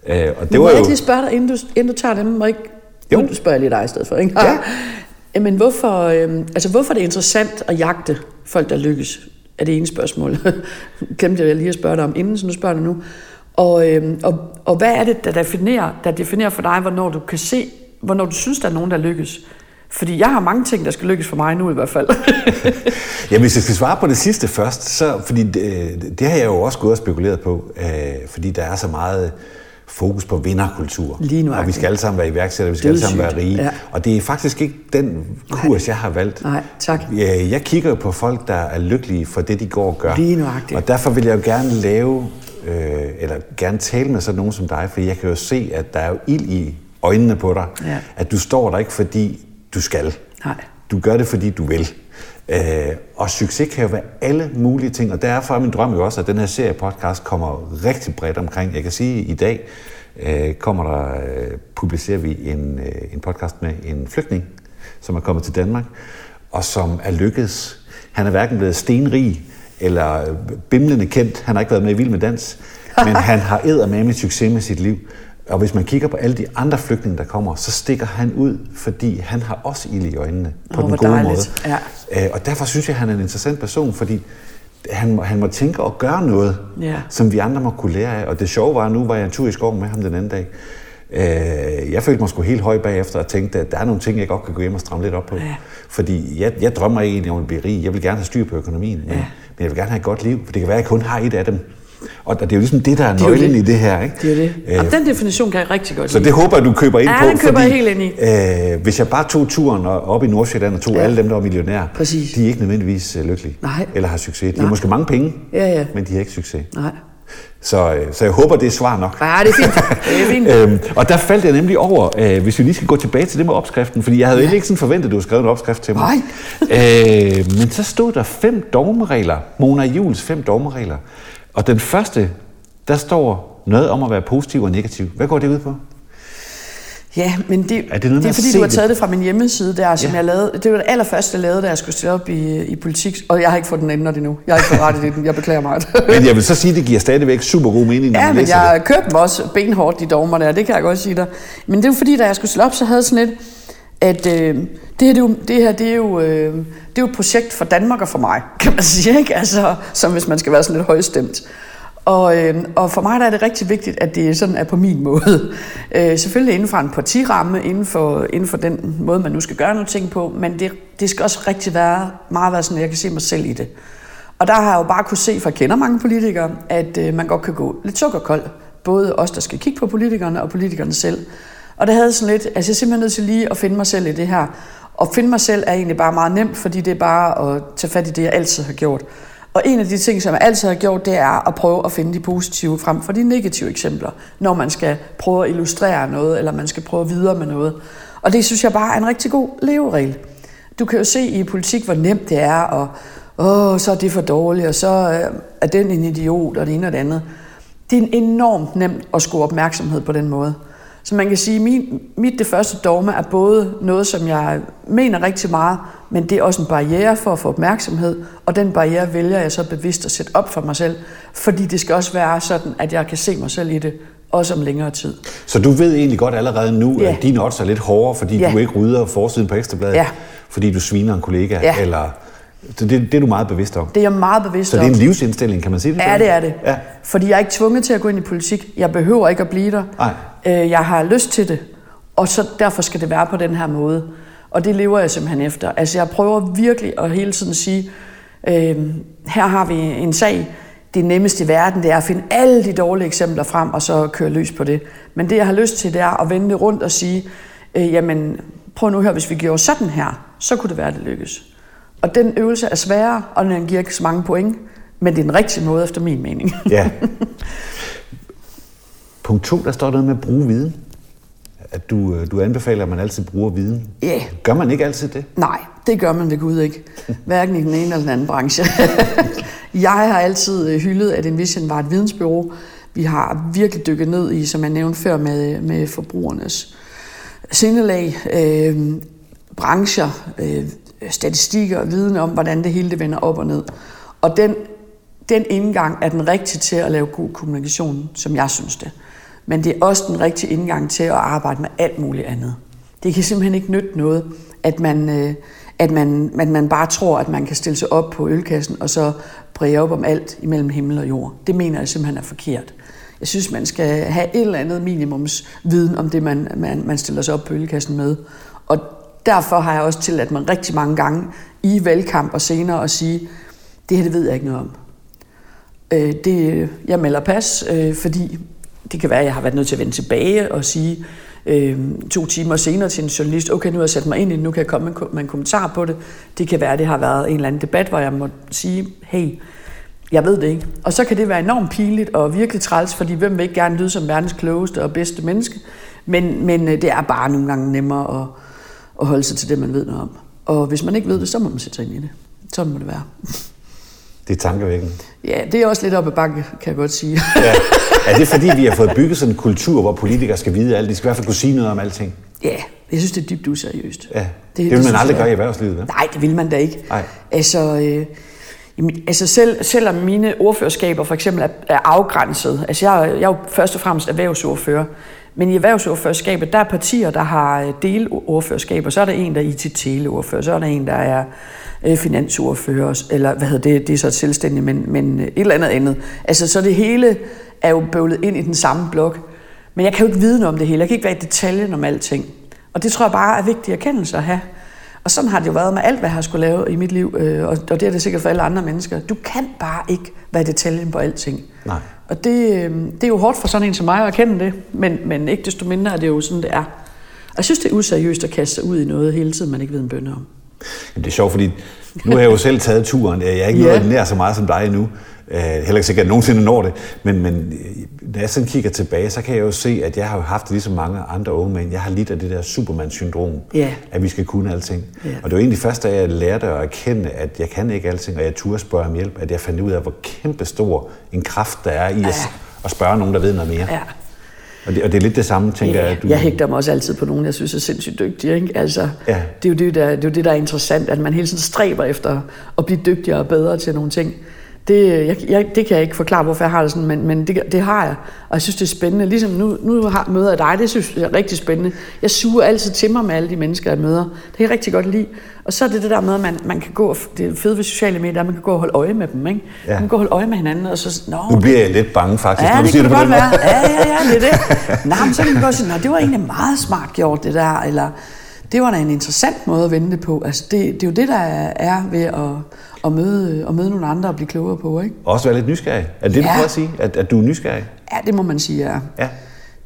Øh, og Det må jeg ikke lige spørge dig, inden du, inden du tager dem? Må ikke, Jo. Nu spørger jeg lige dig i stedet for, ikke? Ja. Jamen, hvorfor, øh, altså, hvorfor er det interessant at jagte folk, der lykkes? Er det ene spørgsmål. [laughs] Glemte jeg lige at spørge dig om inden, så nu spørger jeg dig nu. Og, øh, og, og hvad er det, der definerer, der definerer for dig, hvornår du kan se, hvornår du synes, der er nogen, der lykkes? Fordi jeg har mange ting, der skal lykkes for mig nu i hvert fald. [laughs] Ja, hvis jeg skal svare på det sidste først, så, fordi det, det har jeg jo også gået og spekuleret på, øh, fordi der er så meget fokus på vinderkultur. Lige nuagtigt. og vi skal alle sammen være iværksættere, vi skal alle sammen være rige. ja. Og det er faktisk ikke den kurs, jeg har valgt. Nej, tak. Jeg, jeg kigger på folk, der er lykkelige for det, de går og gør. Lige nuagtigt. Og derfor vil jeg jo gerne lave, øh, eller gerne tale med sådan nogen som dig, fordi jeg kan jo se, at der er jo ild i øjnene på dig. Ja. At du står der ikke, fordi du skal. Nej. Du gør det, fordi du vil. Øh, og succes kan jo være alle mulige ting, og derfor er min drøm jo også, at den her serie podcast kommer rigtig bredt omkring. Jeg kan sige, at i dag øh, kommer der, øh, publicerer vi en, øh, en podcast med en flygtning, som er kommet til Danmark, og som er lykkedes. Han er hverken blevet stenrig eller bimlende kendt. Han har ikke været med i Vild med Dans, [laughs] men han har eddermame succes med sit liv. Og hvis man kigger på alle de andre flygtninge, der kommer, så stikker han ud, fordi han har også ild i øjnene på Åh, den gode dejligt. måde. Ja. Øh, og derfor synes jeg, at han er en interessant person, fordi han, må- han må tænke og gøre noget, Ja. som vi andre må kunne lære af. Og det sjove var, at nu var jeg en tur i skoven med ham den anden dag. Øh, jeg følte mig sgu helt høj bagefter og tænkte, at der er nogle ting, jeg godt kan gå hjem og stramme lidt op på. Ja. Fordi jeg, jeg drømmer ikke egentlig om at blive rig. Jeg vil gerne have styr på økonomien, men, Ja. men jeg vil gerne have et godt liv, for det kan være, at jeg kun har et af dem. Og det er jo ligesom det, der er er jo nøglen det. i det her. Ikke? Det er det. Øh, Og den definition kan jeg rigtig godt så lide. det håber jeg, du køber ind Ja, på. den køber fordi, jeg helt ind i. Øh, hvis jeg bare tog turen op i Nordsjælland og tog Ja. ja. alle dem, der var millionærer, Præcis. de er ikke nødvendigvis øh, lykkelige. Nej. Eller har succes. De Nej. har måske mange penge, Ja, ja. men de har ikke succes. Nej. Så, øh, så jeg håber, det er svar nok. Ja, det er fint. Det er fint. [laughs] Øhm, og der faldt jeg nemlig over, øh, hvis vi lige skal gå tilbage til det med opskriften, fordi jeg havde ja. ikke sådan forventet, at du havde skrevet en opskrift til mig. øh, men så stod der fem dogmeregler, Mona Jules fem dogmeregler. Og den første, der står noget om at være positiv og negativ. Hvad går det ud på? Ja, men det, Er det noget det er fordi, du har det? taget det fra min hjemmeside der, som Ja. jeg lavede. Det var det allerførste, jeg lavede, da jeg skulle stille op i, i politik. Og jeg har ikke fået den ændret endnu. Jeg har ikke fået rettet i den. Jeg beklager meget. [laughs] Men jeg vil så sige, at det giver stadigvæk super god mening, når Ja, man men læser jeg det. kørte dem også benhårdt, de dogmer der, det kan jeg godt sige dig. Men det er fordi, da jeg skulle stille op, så havde jeg sådan lidt, at øh, det, her, det, er jo, det her, det er jo, øh, det er jo et projekt for Danmark og for mig, [laughs] kan man sige, ikke? Altså, som hvis man skal være sådan lidt højstemt. Og, øh, og for mig der er det rigtig vigtigt, at det sådan er på min [laughs] måde. Øh, selvfølgelig inden for en partiramme, inden for, inden for den måde, man nu skal gøre nogle ting på, men det, det skal også rigtig være meget være sådan, at jeg kan se mig selv i det. Og der har jeg jo bare kunne se, for jeg kender mange politikere, at øh, man godt kan gå lidt sukkerkold. Både os, der skal kigge på politikerne, og politikerne selv. Og det havde sådan lidt, altså jeg er simpelthen nødt til lige at finde mig selv i det her. Og finde mig selv er egentlig bare meget nemt, fordi det er bare at tage fat i det, jeg altid har gjort. Og en af de ting, som jeg altid har gjort, det er at prøve at finde de positive frem for de negative eksempler, når man skal prøve at illustrere noget, eller man skal prøve videre med noget. Og det synes jeg bare er en rigtig god leveregel. Du kan jo se i politik, hvor nemt det er, og åh, så er det for dårligt, og så øh, er den en idiot, og det ene og det andet. Det er enormt nemt at score opmærksomhed på den måde. Så man kan sige, at min, mit det første dogme er både noget, som jeg mener rigtig meget, men det er også en barriere for at få opmærksomhed, og den barriere vælger jeg så bevidst at sætte op for mig selv, fordi det skal også være sådan, at jeg kan se mig selv i det, også om længere tid. Så du ved egentlig godt allerede nu, Ja. at dine odds er lidt hårdere, fordi Ja. du ikke rydder forsiden på Ekstrabladet, Ja. fordi du sviner en kollega, Ja. eller... Så det, det er du meget bevidst om. Det er jeg meget bevidst Så det om. er en livsindstilling, kan man sige det? Ja, det er det. Ja. Fordi jeg er ikke tvunget til at gå ind i politik. Jeg behøver ikke at blive der. Nej. Øh, jeg har lyst til det. Og så derfor skal det være på den her måde. Og det lever jeg simpelthen efter. Altså jeg prøver virkelig at hele tiden sige, øh, her har vi en sag. Det nemmeste i verden, det er at finde alle de dårlige eksempler frem, og så køre løs på det. Men det, jeg har lyst til, det er at vende det rundt og sige, øh, jamen prøv nu høre, hvis vi gjorde sådan her, så kunne det være, at det lykkes. Og den øvelse er sværere, og den giver ikke så mange point, men det er den rigtige måde, efter min mening. [laughs] Ja. [laughs] Punkt 2, der står noget med at bruge viden. At du, øh, du anbefaler, at man altid bruger viden. Ja. Yeah. Gør man ikke altid det? Nej, det gør man ved Gud ikke. Hverken i den ene eller den anden branche. [laughs] jeg har altid øh, hyldet, at Envision var et vidensbyrå. Vi har virkelig dykket ned i, som jeg nævnte før, med, med forbrugernes sindelag, øh, brancher, øh, Øh, statistikker og viden om, hvordan det hele det vender op og ned. Og den, den indgang er den rigtige til at lave god kommunikation, som jeg synes det. Men det er også den rigtige indgang til at arbejde med alt muligt andet. Det kan simpelthen ikke nytte noget, at man, øh, at man, at man bare tror, at man kan stille sig op på ølkassen og så bræge op om alt imellem himmel og jord. Det mener jeg simpelthen er forkert. Jeg synes, man skal have et eller andet minimumsviden om det, man, man, man stiller sig op på ølkassen med. Og derfor har jeg også tilladt mig rigtig mange gange i valgkamp og senere at sige, det her det ved jeg ikke noget om. Øh, det, jeg melder pas, øh, fordi det kan være, at jeg har været nødt til at vende tilbage og sige øh, to timer senere til en journalist, okay, nu har jeg sat mig ind i det, nu kan jeg komme med en kommentar på det. Det kan være, at det har været en eller anden debat, hvor jeg må sige, hey, jeg ved det ikke. Og så kan det være enormt pinligt og virkelig træls, fordi hvem vil ikke gerne lyde som verdens klogeste og bedste menneske? Men, men øh, det er bare nogle gange nemmere at, at holde sig til det, man ved noget om. Og hvis man ikke ved det, så må man sætte sig ind i det. Sådan må det være. Det er tankevækkende. Ja, det er også lidt op ad bakke, kan jeg godt sige. ja. Er det fordi, vi har fået bygget sådan en kultur, hvor politikere skal vide alt? De skal i hvert fald kunne sige noget om alting. Ja, jeg synes, det er dybt useriøst. Ja. Det, det vil man det, aldrig gøre i erhvervslivet, vel? Nej, det vil man da ikke. Nej. Altså, øh, altså selv, selvom mine ordførerskaber for eksempel er, er afgrænset, altså jeg, jeg er jo først og fremmest erhvervsordfører, men i erhvervsordførerskabet, der er partier, der har øh, delordførerskaber, så er der en, der er IT-teleordfører, så er der en, der er øh, finansordfører, eller hvad hedder det, det er så et selvstændigt, men, men øh, et eller andet andet. Altså, så det hele er jo bøvlet ind i den samme blok. Men jeg kan jo ikke vide noget om det hele. Jeg kan ikke være i detaljen om alting. Og det tror jeg bare er vigtige erkendelser at have. Og sådan har det jo været med alt, hvad jeg har skulle lave i mit liv, og det er det sikkert for alle andre mennesker. Du kan bare ikke være i detaljen på alting. Nej. Og det, øh, det er jo hårdt for sådan en som mig at erkende det, men, men ikke desto mindre er det jo sådan, det er. Og jeg synes, det er useriøst at kaste sig ud i noget hele tiden, man ikke ved en bønne om. Jamen, det er sjovt, fordi nu har jeg jo selv taget turen. Jeg er ikke yeah. nået nær så meget som dig endnu. Uh, heller ikke sikkert, at jeg nogensinde når det. Men, men når jeg sådan kigger tilbage, så kan jeg jo se, at jeg har haft det ligesom mange andre unge mænd. Jeg har lidt af det der Superman-syndrom, yeah. at vi skal kunne alting. Yeah. Og det var egentlig først, da jeg lærte at erkende, at jeg kan ikke alting, og jeg turde spørge om hjælp, at jeg fandt ud af, hvor kæmpe stor en kraft der er i at, at spørge nogen, der ved noget mere. Ja. Og det, og det er lidt det samme, tænker ja, jeg. Du... Jeg hægter mig også altid på nogen, jeg synes er sindssygt dygtige. Ikke? Altså, ja. det, er jo det, der, det er jo det, der er interessant, at man hele tiden stræber efter at blive dygtigere og bedre til nogle ting. Det, jeg, jeg, det kan jeg ikke forklare, hvorfor jeg har det sådan, men, men det, det har jeg. Og jeg synes, det er spændende. Ligesom nu, nu har, møder jeg dig, det synes jeg er rigtig spændende. Jeg suger altid til mig med alle de mennesker, jeg møder. Det kan jeg rigtig godt lide. Og så er det det der med, at man, man kan gå, det fede ved sociale medier, at man kan gå og holde øje med dem. Ikke? Ja. Man kan gå og holde øje med hinanden, og så... Nå, nu bliver jeg lidt bange faktisk, ja, når du det siger det på den måde. Ja, ja, ja, det er det. [laughs] Nå, men så kan man godt sige, det var egentlig meget smart gjort, det der. Eller, det var da en interessant måde at vende det på. Altså, det, det er jo det, der er ved at, at, møde, at møde nogle andre og blive klogere på. Ikke? Også være lidt nysgerrig. Er det det, Ja. du prøver at sige? At, at du er nysgerrig? Ja, det må man sige, ja. Ja.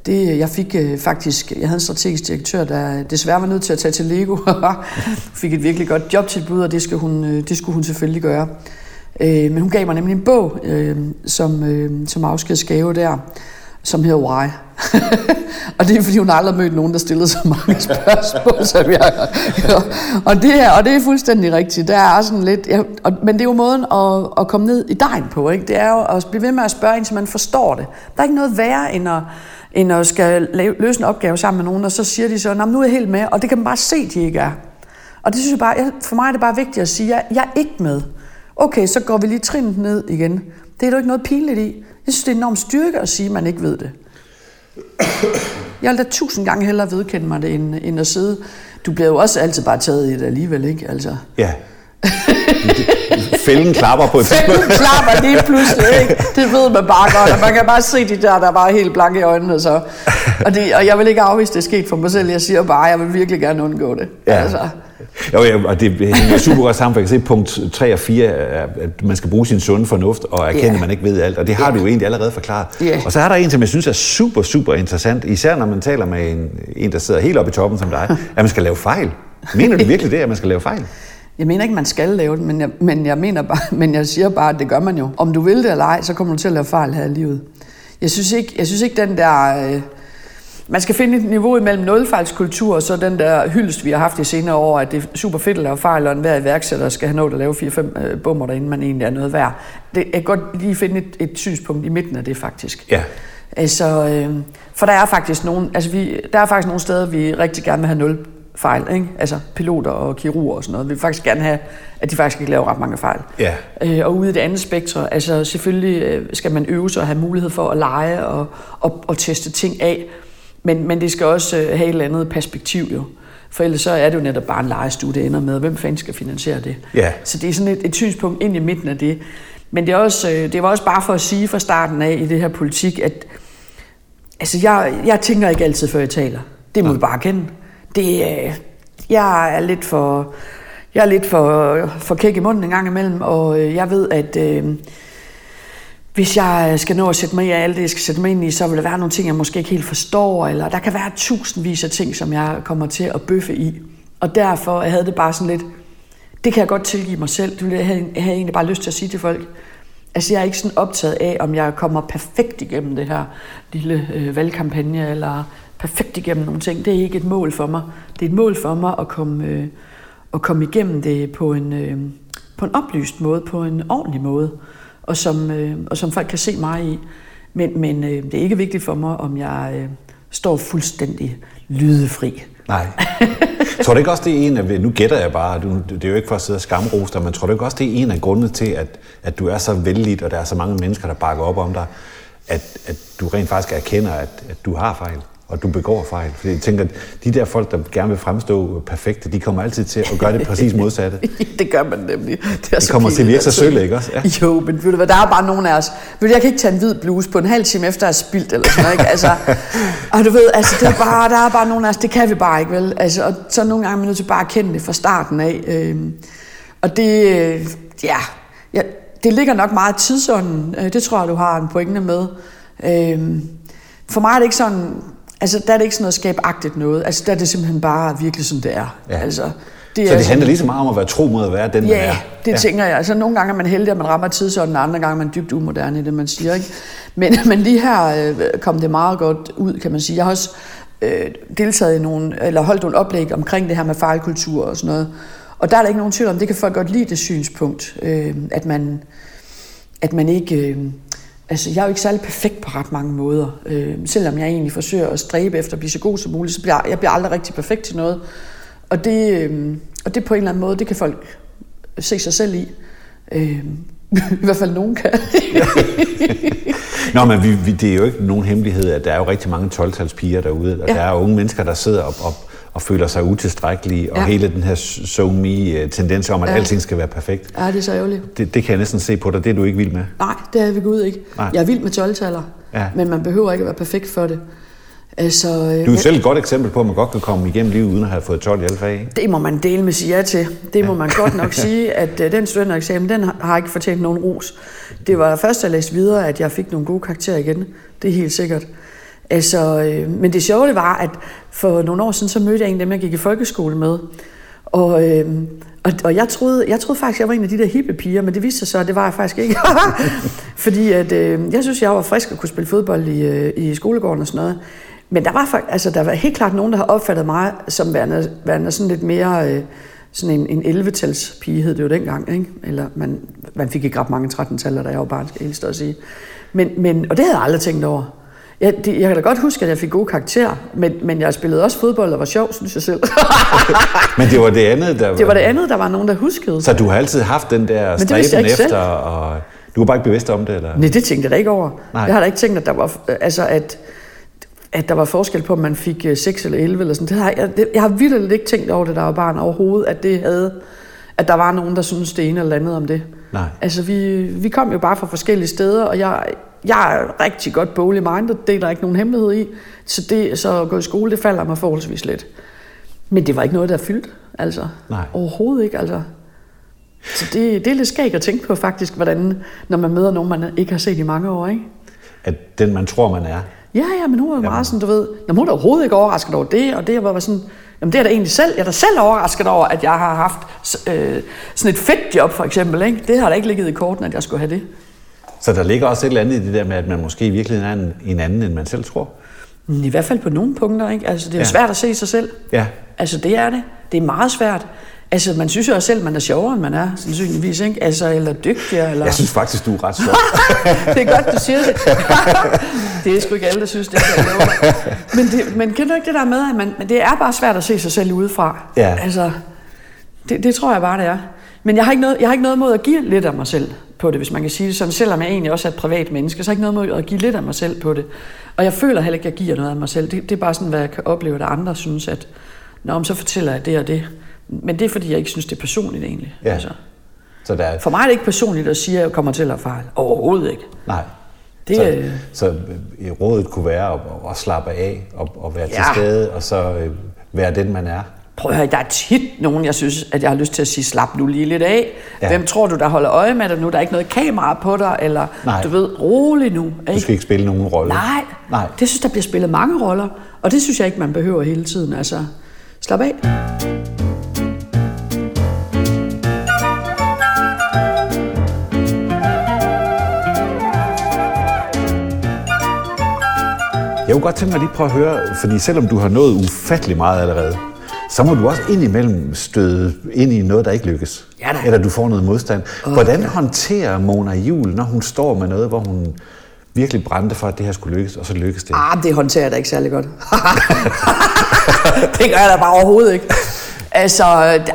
Det, jeg fik øh, faktisk, jeg havde en strategisk direktør, der desværre var nødt til at tage til Lego. [laughs] fik et virkelig godt jobtilbud, og det, skal hun, øh, det skulle hun selvfølgelig gøre. Øh, men hun gav mig nemlig en bog øh, som, øh, som afskedsgave der, som hedder Why. [laughs] og det er fordi, hun aldrig har mødt nogen, der stillede så mange [laughs] spørgsmål, som jeg har. og, det er, og det er fuldstændig rigtigt. Der er sådan lidt, ja, og, men det er jo måden at, at komme ned i dejen på. Ikke? Det er jo at blive ved med at spørge indtil så man forstår det. Der er ikke noget værre, end at, end at skal lave, løse en opgave sammen med nogen, og så siger de så, "Nå, nu er jeg helt med, og det kan man bare se, de ikke er. Og det synes jeg bare, jeg, for mig er det bare vigtigt at sige, at jeg, jeg er ikke med. Okay, så går vi lige trinnet ned igen. Det er der ikke noget pinligt i. Jeg synes, det er enormt styrke at sige, at man ikke ved det. Jeg vil da tusind gange hellere vedkende mig det, end, end at sidde. Du bliver jo også altid bare taget i det alligevel, ikke? Altså. Ja. Fælden klapper på et. Fælden klapper lige pludselig, ikke? Det ved man bare godt, og man kan bare se de der, der er bare helt blanke i øjnene. Så. Og, det, og jeg vil ikke afvise, det er sket for mig selv. Jeg siger bare, at jeg vil virkelig gerne undgå det. Ja. Altså. Jo, ja, og det hænger super godt sammen, for jeg kan se punkt 3 og 4, at man skal bruge sin sunde fornuft og erkende, Ja. at man ikke ved alt. Og det har Ja. du jo egentlig allerede forklaret. Ja. Og så er der en, som jeg synes er super, super interessant, især når man taler med en, en der sidder helt oppe i toppen som dig, [laughs] at man skal lave fejl. Mener du virkelig det, at man skal lave fejl? Jeg mener ikke, man skal lave det, men jeg, men jeg, mener bare, [laughs] men jeg siger bare, at det gør man jo. Om du vil det eller ej, så kommer du til at lave fejl her i livet. Jeg synes ikke, jeg synes ikke den der... Øh, man skal finde et niveau imellem nulfejlskultur og så den der hyldest, vi har haft i senere år, at det er super fedt at lave fejl, og enhver iværksætter skal have nået at lave 4-5 øh, bummer, inden man egentlig er noget værd. Det kan godt lige finde et, et synspunkt i midten af det, faktisk. Ja. Altså, øh, for der er faktisk nogle, altså vi, der er faktisk nogle steder, vi rigtig gerne vil have nul fejl, ikke? Altså piloter og kirurger og sådan noget. Vi vil faktisk gerne have, at de faktisk ikke laver ret mange fejl. Ja. Øh, og ude i det andet spektrum, altså selvfølgelig øh, skal man øve sig og have mulighed for at lege og, og, og teste ting af, men, men det skal også øh, have et eller andet perspektiv jo. For ellers så er det jo netop bare en legestue, det ender med, hvem fanden skal finansiere det? Ja. Så det er sådan et, et synspunkt ind i midten af det. Men det, er også, øh, det var også bare for at sige fra starten af i det her politik, at altså jeg, jeg tænker ikke altid, før jeg taler. Det må vi bare kende. Det, øh, jeg er lidt for, jeg er lidt for, for kæk i munden en gang imellem, og jeg ved, at øh, hvis jeg øh, skal nå at sætte mig i alt det, jeg skal sætte mig ind i, så vil der være nogle ting, jeg måske ikke helt forstår, eller der kan være tusindvis af ting, som jeg kommer til at bøffe i. Og derfor jeg havde det bare sådan lidt, det kan jeg godt tilgive mig selv. Det ville jeg jeg havde egentlig bare lyst til at sige til folk. Altså, jeg er ikke sådan optaget af, om jeg kommer perfekt igennem det her lille øh, valgkampagne, eller perfekt igennem nogle ting. Det er ikke et mål for mig. Det er et mål for mig at komme, øh, at komme igennem det på en, øh, på en oplyst måde, på en ordentlig måde, og som, øh, og som folk kan se mig i. Men, men øh, det er ikke vigtigt for mig, om jeg øh, står fuldstændig lydefri. Nej. [laughs] tror du ikke også, det er en af, nu gætter jeg bare, du, det er jo ikke for at sidde og skamrose dig, men tror du ikke også, det er en af grundene til, at, at du er så vældig, og der er så mange mennesker, der bakker op om dig, at, at du rent faktisk erkender, at, at du har fejl, og du begår fejl? Fordi jeg tænker, at de der folk, der gerne vil fremstå perfekte, de kommer altid til at gøre det præcis modsatte. [laughs] det gør man nemlig. Det, er Det kommer til at virke så sølle, ikke også? Ja. Jo, men ved du hvad, der er bare nogen af os. Ved du, jeg kan ikke tage en hvid bluse på en halv time efter at have spildt eller sådan noget, ikke? Altså, og du ved, altså, det er bare, der er bare nogen af os, det kan vi bare ikke, vel? Altså, og så nogle gange er man nødt til bare at kende det fra starten af. Øhm, og det, øh, ja, ja, det ligger nok meget i tidsånden. Øh, Det tror jeg, du har en pointe med. Øhm, for mig er det ikke sådan, altså der er det ikke sådan noget skabagtigt noget. Altså der er det simpelthen bare virkelig sådan, det er. Ja. Altså, Det er så det handler lige så meget om at være tro mod at være den, man Ja, er. det ja. tænker jeg. Altså, nogle gange er man heldig, at man rammer tidsånden, og andre gange er man dybt umoderne i det, man siger. Ikke? Men, [laughs] men lige her øh, kom det meget godt ud, kan man sige. Jeg har også øh, deltaget i nogle, eller holdt nogle oplæg omkring det her med fejlkultur og sådan noget. Og der er der ikke nogen tvivl om, det kan folk godt lide det synspunkt, øh, at, man, at man ikke... Øh, altså, jeg er jo ikke særlig perfekt på ret mange måder. Øh, selvom jeg egentlig forsøger at stræbe efter at blive så god som muligt, så bliver jeg, jeg bliver aldrig rigtig perfekt til noget. Og det, øh, og det på en eller anden måde, det kan folk se sig selv i. Øh, [laughs] I hvert fald nogen kan. [laughs] Nå, men vi, vi, det er jo ikke nogen hemmelighed, at der er jo rigtig mange 12-talspiger derude, og Ja. der er unge mennesker, der sidder op, op og føler sig utilstrækkelige, og Ja. hele den her so me-tendens om, at Ja. alting skal være perfekt. ja, det er så ærgerligt. Det, det kan jeg næsten se på dig, det er du ikke vild med. Nej, det er vi gud ikke. Nej. Jeg er vild med 12-taller, Ja. men man behøver ikke at være perfekt for det. Altså, øh, Du er jo selv et godt eksempel på, at man godt kan komme igennem livet uden at have fået 12 i alle fag. Det må man dele med sige ja til. Det må man godt nok sige, at uh, den studentereksamen, den har, har ikke fortjent nogen ros. Det var først, at jeg læste videre, at jeg fik nogle gode karakterer igen. Det er helt sikkert. Altså, øh, men det sjove det var, at for nogle år siden, så mødte jeg en af dem, jeg gik i folkeskole med. Og, øh, og, og jeg, troede, jeg troede faktisk, jeg var en af de der hippe piger, men det viste sig så, at det var jeg faktisk ikke. [laughs] Fordi at, øh, jeg synes, jeg var frisk og kunne spille fodbold i, øh, i skolegården og sådan noget. Men der var, altså, der var helt klart nogen, der har opfattet mig som værende, værende sådan lidt mere... Øh, sådan en, en 11-tals pige hed det jo dengang, ikke? Eller man, man fik ikke ret mange 13-taller, da jeg var barn, skal jeg helst at sige. Men, men, og det havde jeg aldrig tænkt over. Jeg, det, jeg kan da godt huske, at jeg fik gode karakterer, men, men jeg spillede også fodbold og var sjov, synes jeg selv. [laughs] Men det var det andet, der det var det andet, der var nogen, der huskede. Så du har altid haft den der stræben ikke selv. efter, og du var bare ikke bevidst om det? Eller? Nej, det tænkte jeg da ikke over. Nej. Jeg har da ikke tænkt, at der var, altså at, at der var forskel på, om man fik øh, 6 eller 11 eller sådan. Det har, jeg, det, jeg har virkelig ikke tænkt over det, der var barn overhovedet, at det havde, at der var nogen, der syntes det ene eller andet om det. Nej. Altså, vi, vi kom jo bare fra forskellige steder, og jeg, jeg er rigtig godt boglig minded, det er der ikke nogen hemmelighed i. Så, det, så at gå i skole, det falder mig forholdsvis let. Men det var ikke noget, der fyldte, altså. Nej. Overhovedet ikke, altså. Så det, det er lidt skægt at tænke på faktisk, hvordan, når man møder nogen, man ikke har set i mange år, ikke? At den, man tror, man er. Ja, ja, men hun var jo meget sådan, du ved, jamen, hun er overhovedet ikke overrasket over det, og det jeg var sådan, jamen det er da egentlig selv, jeg er da selv overrasket over, at jeg har haft øh, sådan et fedt job for eksempel, ikke? Det har da ikke ligget i korten, at jeg skulle have det. Så der ligger også et eller andet i det der med, at man måske i virkeligheden er en, en anden, end man selv tror. I hvert fald på nogle punkter, ikke? Altså det er jo Ja. svært at se sig selv. Ja. Altså det er det. Det er meget svært. Altså man synes jo også selv, man er sjovere, end man er, sandsynligvis, ikke? Altså, eller dygtigere, eller... Jeg synes faktisk, du er ret sjov. [laughs] det er godt, du siger det. [laughs] det er sgu ikke alle, der synes, det er jeg dig. men, det, men kender du ikke det der med, at man, men det er bare svært at se sig selv udefra? Ja. Altså, det, det tror jeg bare, det er. Men jeg har, ikke noget, jeg har ikke noget mod at give lidt af mig selv på det, hvis man kan sige det sådan. Selvom jeg egentlig også er et privat menneske, så jeg ikke noget mod at give lidt af mig selv på det. Og jeg føler heller ikke, at jeg giver noget af mig selv. Det, det er bare sådan, hvad jeg kan opleve, at andre synes, at Nå, men så fortæller jeg det og det. Men det er, fordi jeg ikke synes, det er personligt egentlig. Ja. Altså, Så der er, for mig er det ikke personligt at sige, at jeg kommer til at fejle. Overhovedet ikke. nej. Det, så, øh, så rådet kunne være at, at slappe af og, og være til Ja. stede, og så øh, være den, man er. Prøv at høre, der er tit nogen, jeg synes, at jeg har lyst til at sige, slap nu lige lidt af. Ja. Hvem tror du, der holder øje med dig nu? Der er ikke noget kamera på dig, eller Nej. du ved, rolig nu. Du Ikke? skal ikke spille nogen rolle. Nej, Nej. det synes der bliver spillet mange roller, og det synes jeg ikke, man behøver hele tiden. Altså, slap af. Jeg kunne godt tænke mig lige prøve at høre, fordi selvom du har nået ufattelig meget allerede, så må du også indimellem støde ind i noget, der ikke lykkes. Ja da. Eller du får noget modstand. Hvordan håndterer Mona Jul, når hun står med noget, hvor hun virkelig brændte for, at det her skulle lykkes, og så lykkes det? Ah, det håndterer jeg da ikke særlig godt. [laughs] det gør jeg da bare overhovedet ikke. Altså,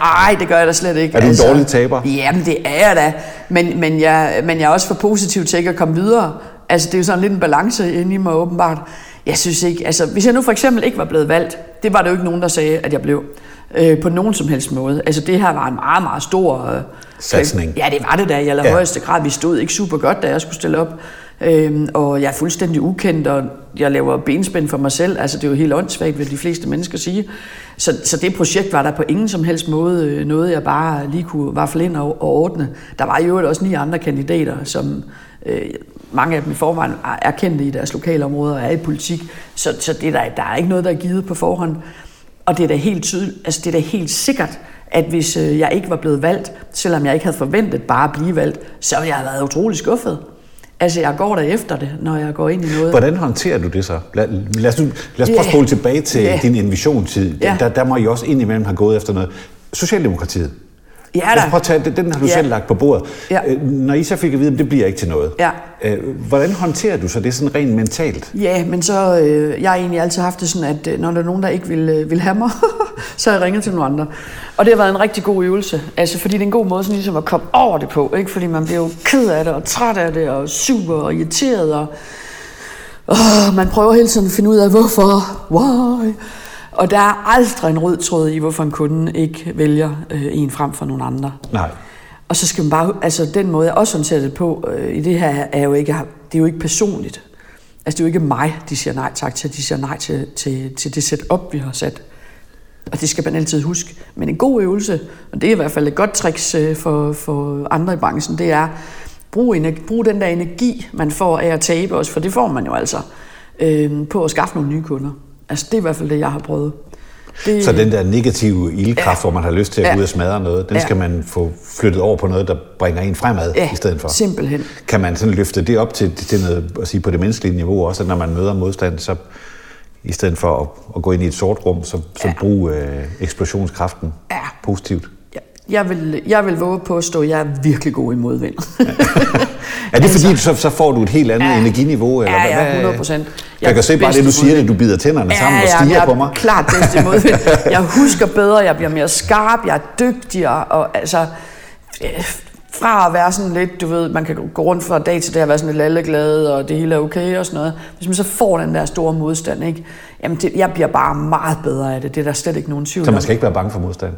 ej, det gør jeg da slet ikke. Er du en altså, dårlig taber? Jamen, det er jeg da. Men, men, jeg, men jeg er også for positiv til ikke at komme videre. Altså, det er jo sådan lidt en balance inde i mig, åbenbart. Jeg synes ikke, altså, hvis jeg nu for eksempel ikke var blevet valgt, det var der jo ikke nogen, der sagde, at jeg blev. Øh, på nogen som helst måde. Altså, det her var en meget, meget stor... Øh, Satsning. Ja, det var det da i allerhøjeste grad. Vi stod ikke super godt, da jeg skulle stille op. Øhm, og jeg er fuldstændig ukendt, og jeg laver benspænd for mig selv. Altså, det er jo helt åndssvagt, vil de fleste mennesker sige. Så, så det projekt var der på ingen som helst måde øh, noget, jeg bare lige kunne vaffle ind og, og ordne. Der var jo også ni andre kandidater, som øh, mange af dem i forvejen er- kendte i deres lokale områder og er i politik. Så, så det er der, der er ikke noget, der er givet på forhånd. Og det er da helt tydeligt, altså det er da helt sikkert, at hvis øh, jeg ikke var blevet valgt, selvom jeg ikke havde forventet bare at blive valgt, så ville jeg have været utrolig skuffet. Altså, jeg går der efter det, når jeg går ind i noget. Hvordan håndterer du det så? Lad, lad os, nu, lad os prøve at spole tilbage til Ja. din invisionstid. Ja. Der, der må I også indimellem have gået efter noget. Socialdemokratiet. Ja, da. prøve at tage, den- den har du Ja. selv lagt på bordet. Ja. Øh, Når I så fik at vide, at det bliver ikke til noget. Ja. Øh, Hvordan håndterer du så det sådan rent mentalt? Ja, men så, øh, jeg har egentlig altid haft det sådan, at øh, når der er nogen, der ikke vil, øh, vil have mig, [laughs] så har jeg ringet til nogle andre. Og det har været en rigtig god øvelse, altså fordi det er en god måde sådan ligesom at komme over det på, ikke? fordi man bliver jo ked af det, og træt af det, og sur og irriteret, og åh, man prøver hele tiden at finde ud af, hvorfor, why. Og der er aldrig en rød tråd i, hvorfor en kunde ikke vælger øh, en frem for nogle andre. Nej. Og så skal man bare, altså den måde, jeg også håndterer det på øh, i det her, er jo ikke, det er jo ikke personligt. Altså det er jo ikke mig, de siger nej tak til, de siger nej til, til, til det setup, vi har sat. Og det skal man altid huske. Men en god øvelse, og det er i hvert fald et godt trick øh, for, for andre i branchen, det er, brug, energi, brug den der energi, man får af at tabe også, for det får man jo altså, øh, på at skaffe nogle nye kunder. Altså det er i hvert fald det, jeg har prøvet. Det, Så den der negative ildkraft, Ja. hvor man har lyst til at Ja. gå ud og smadre noget, den Ja. skal man få flyttet over på noget, der bringer en fremad Ja, i stedet for. simpelthen. Kan man sådan løfte det op til, til noget, at sige, på det menneskelige niveau også, at når man møder modstand, så i stedet for at, at gå ind i et sort rum, så, så Ja. brug øh, eksplosionskraften Ja. positivt. Jeg, jeg, vil, jeg vil våge på at stå, at jeg er virkelig god i modvind. [laughs] Er det fordi, så, så får du et helt andet Ja. energiniveau? Eller Ja, ja, 100 procent. Jeg kan se bare det, du siger, det, du bider tænderne sammen og stiger jeg på mig. klart bedst i modvind. [laughs] Jeg husker bedre, jeg bliver mere skarp, jeg er dygtigere, og altså, fra at være sådan lidt, du ved, man kan gå rundt fra dag til dag og være sådan lidt lalleglad, og det hele er okay og sådan noget. Hvis man så får den der store modstand, ikke? Jamen, det, jeg bliver bare meget bedre af det. Det er der slet ikke nogen tvivl Så man skal ikke være bange for modstand.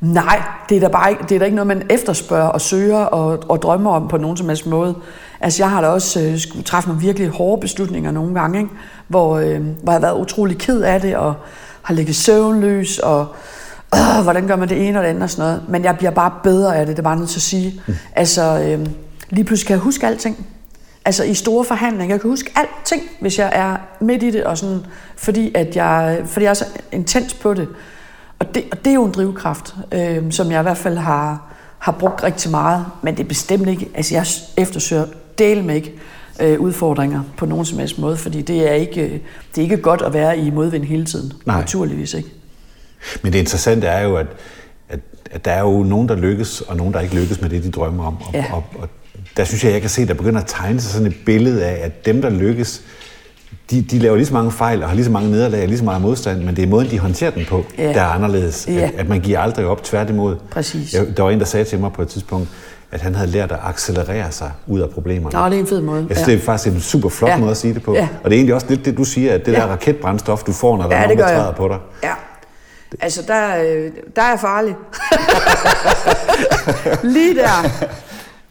Nej, det er da bare ikke, det er da ikke noget, man efterspørger og søger og, og drømmer om på nogen som helst måde. Altså, jeg har da også øh, skulle træffe nogle virkelig hårde beslutninger nogle gange, ikke? Hvor, øh, hvor jeg har været utrolig ked af det, og har ligget søvnløs, og øh, hvordan gør man det ene og det andet og sådan noget. Men jeg bliver bare bedre af det, det er bare nødt til at sige. Mm. Altså, øh, lige pludselig kan jeg huske alting. Altså i store forhandlinger, jeg kan huske alting, hvis jeg er midt i det, og sådan, fordi, at jeg, fordi jeg er så intens på det. Og det, og det er jo en drivkraft, øh, som jeg i hvert fald har, har brugt rigtig meget, men det er bestemt ikke, altså jeg eftersøger del med ikke øh, udfordringer på nogen som helst måde, fordi det er ikke, det er ikke godt at være i modvind hele tiden. Nej. Naturligvis ikke. Men det interessante er jo, at, at, at der er jo nogen, der lykkes, og nogen, der ikke lykkes med det, de drømmer om. Og, ja. og, og der synes jeg, jeg kan se, der begynder at tegne sig sådan et billede af, at dem, der lykkes, de, de laver lige så mange fejl og har lige så mange nederlag og lige så meget modstand, men det er måden, de håndterer den på, ja. der er anderledes. Ja. At, at man giver aldrig op, tværtimod. Præcis. Jeg, der var en, der sagde til mig på et tidspunkt, at han havde lært at accelerere sig ud af problemerne. Nå, det er en fed måde. Jeg synes, ja. det er faktisk en super flot ja. måde at sige det på. Ja. Og det er egentlig også lidt det, du siger, at det ja. der raketbrændstof, du får, når der ja, er nogen, der træder på dig. Ja. Altså, der, øh, der er farlig. [laughs] lige der.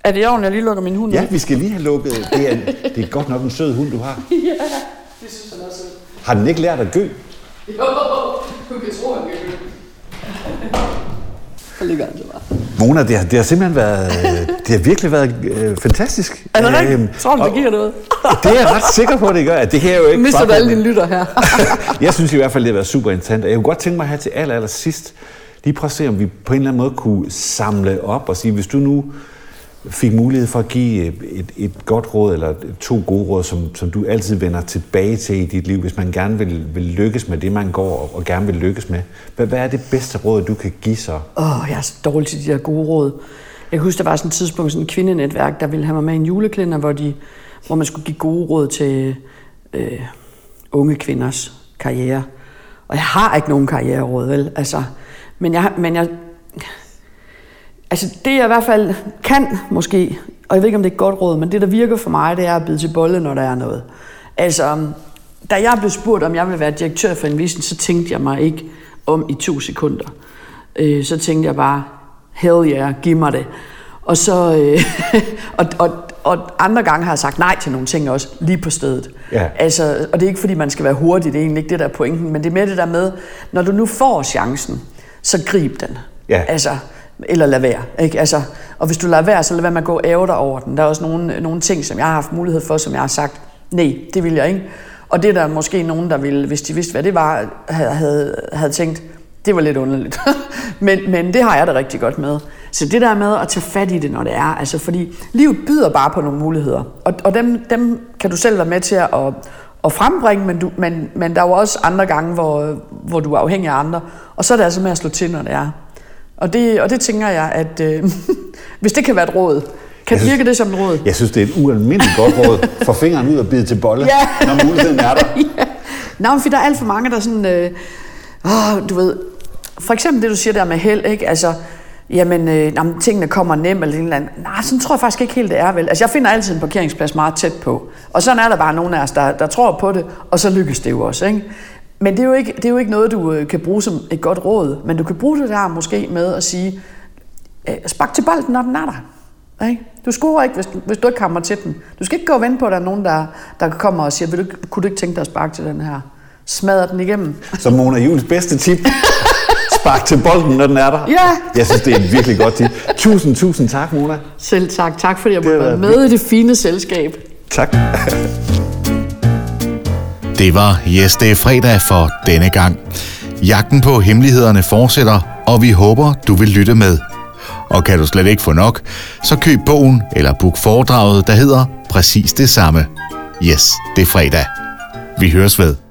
Er det ordentligt, at jeg lige lukker min hund Ja, vi skal lige have lukket. Det er, det er godt nok en sød hund, du har. [laughs] ja, det synes jeg også. Har den ikke lært at gø? Jo, du kan tro, at den kan gø. Så ligger han så bare. Mona, det har, det har simpelthen været, [laughs] det har virkelig været øh, fantastisk. Er det rigtigt? Øhm, Tror du, det giver noget? [laughs] det er jeg ret sikker på, at det gør. At det her er jo ikke Mister du alle dine lytter her? [laughs] jeg synes i hvert fald, det har været super interessant. Jeg kunne godt tænke mig her til aller, aller sidst, lige prøve at se, om vi på en eller anden måde kunne samle op og sige, hvis du nu fik mulighed for at give et, et godt råd, eller to gode råd, som, som du altid vender tilbage til i dit liv, hvis man gerne vil, vil lykkes med det, man går og, og gerne vil lykkes med. Hvad, hvad er det bedste råd, du kan give så? Åh, oh, jeg er så dårlig til de der gode råd. Jeg kan huske, der var sådan et tidspunkt, sådan et kvindenetværk, der ville have mig med i en juleklænder, hvor, de, hvor man skulle give gode råd til øh, unge kvinders karriere. Og jeg har ikke nogen karriereråd, vel? Altså, men jeg, men jeg, Altså det jeg i hvert fald kan måske, og jeg ved ikke om det er et godt råd, men det der virker for mig, det er at bide til bolle, når der er noget. Altså, da jeg blev spurgt, om jeg ville være direktør for Envision, så tænkte jeg mig ikke om i to sekunder. Øh, så tænkte jeg bare, hell yeah, giv mig det. Og så, øh, [laughs] og, og, og andre gange har jeg sagt nej til nogle ting også, lige på stedet. Ja. Altså, og det er ikke fordi, man skal være hurtig, det er egentlig ikke det, der er pointen, men det er mere det der med, når du nu får chancen, så grib den. Ja. Altså, eller lad være. Ikke? Altså, og hvis du lader være, så lad være med at gå æve dig over den. Der er også nogle, nogle ting, som jeg har haft mulighed for, som jeg har sagt, nej, det vil jeg ikke. Og det er der måske nogen, der ville, hvis de vidste, hvad det var, havde, havde, havde tænkt, det var lidt underligt. [laughs] men, men det har jeg det rigtig godt med. Så det der med at tage fat i det, når det er, altså fordi livet byder bare på nogle muligheder. Og, og dem, dem kan du selv være med til at, at, at frembringe, men, du, men, men der er jo også andre gange, hvor, hvor du er afhængig af andre. Og så er det altså med at slå til, når det er. Og det, og det tænker jeg, at øh, [laughs] hvis det kan være et råd, kan synes, virke det som et råd? Jeg synes, det er et ualmindeligt godt råd. [laughs] Få fingeren ud og bide til bolle, ja. når muligheden er der. [laughs] ja. Nå, for der er alt for mange, der sådan... Øh, åh, du ved... For eksempel det, du siger der med held, ikke? Altså, jamen, øh, jamen tingene kommer nemt eller en eller anden. Nej, sådan tror jeg faktisk ikke helt, det er vel. Altså, jeg finder altid en parkeringsplads meget tæt på. Og sådan er der bare nogen af os, der, der tror på det, og så lykkes det jo også, ikke? Men det er, jo ikke, det er jo ikke noget, du øh, kan bruge som et godt råd, men du kan bruge det der måske med at sige, øh, spark til bolden, når den er der. Ikke? Du scorer ikke, hvis, hvis du ikke kommer til den. Du skal ikke gå og vente på, at der er nogen, der, der kommer og siger, Vil du, kunne du ikke tænke dig at sparke til den her? Smadre den igennem. Så Mona Jules bedste tip. [laughs] Spark til bolden, når den er der. Ja. Jeg synes, det er et virkelig godt tip. Tusind, tusind tak, Mona. Selv tak. Tak fordi jeg måtte være med i det fine selskab. Tak. [laughs] Det var Yes, det er fredag for denne gang. Jagten på hemmelighederne fortsætter, og vi håber, du vil lytte med. Og kan du slet ikke få nok, så køb bogen eller book foredraget, der hedder præcis det samme. Yes, det er fredag. Vi høres ved.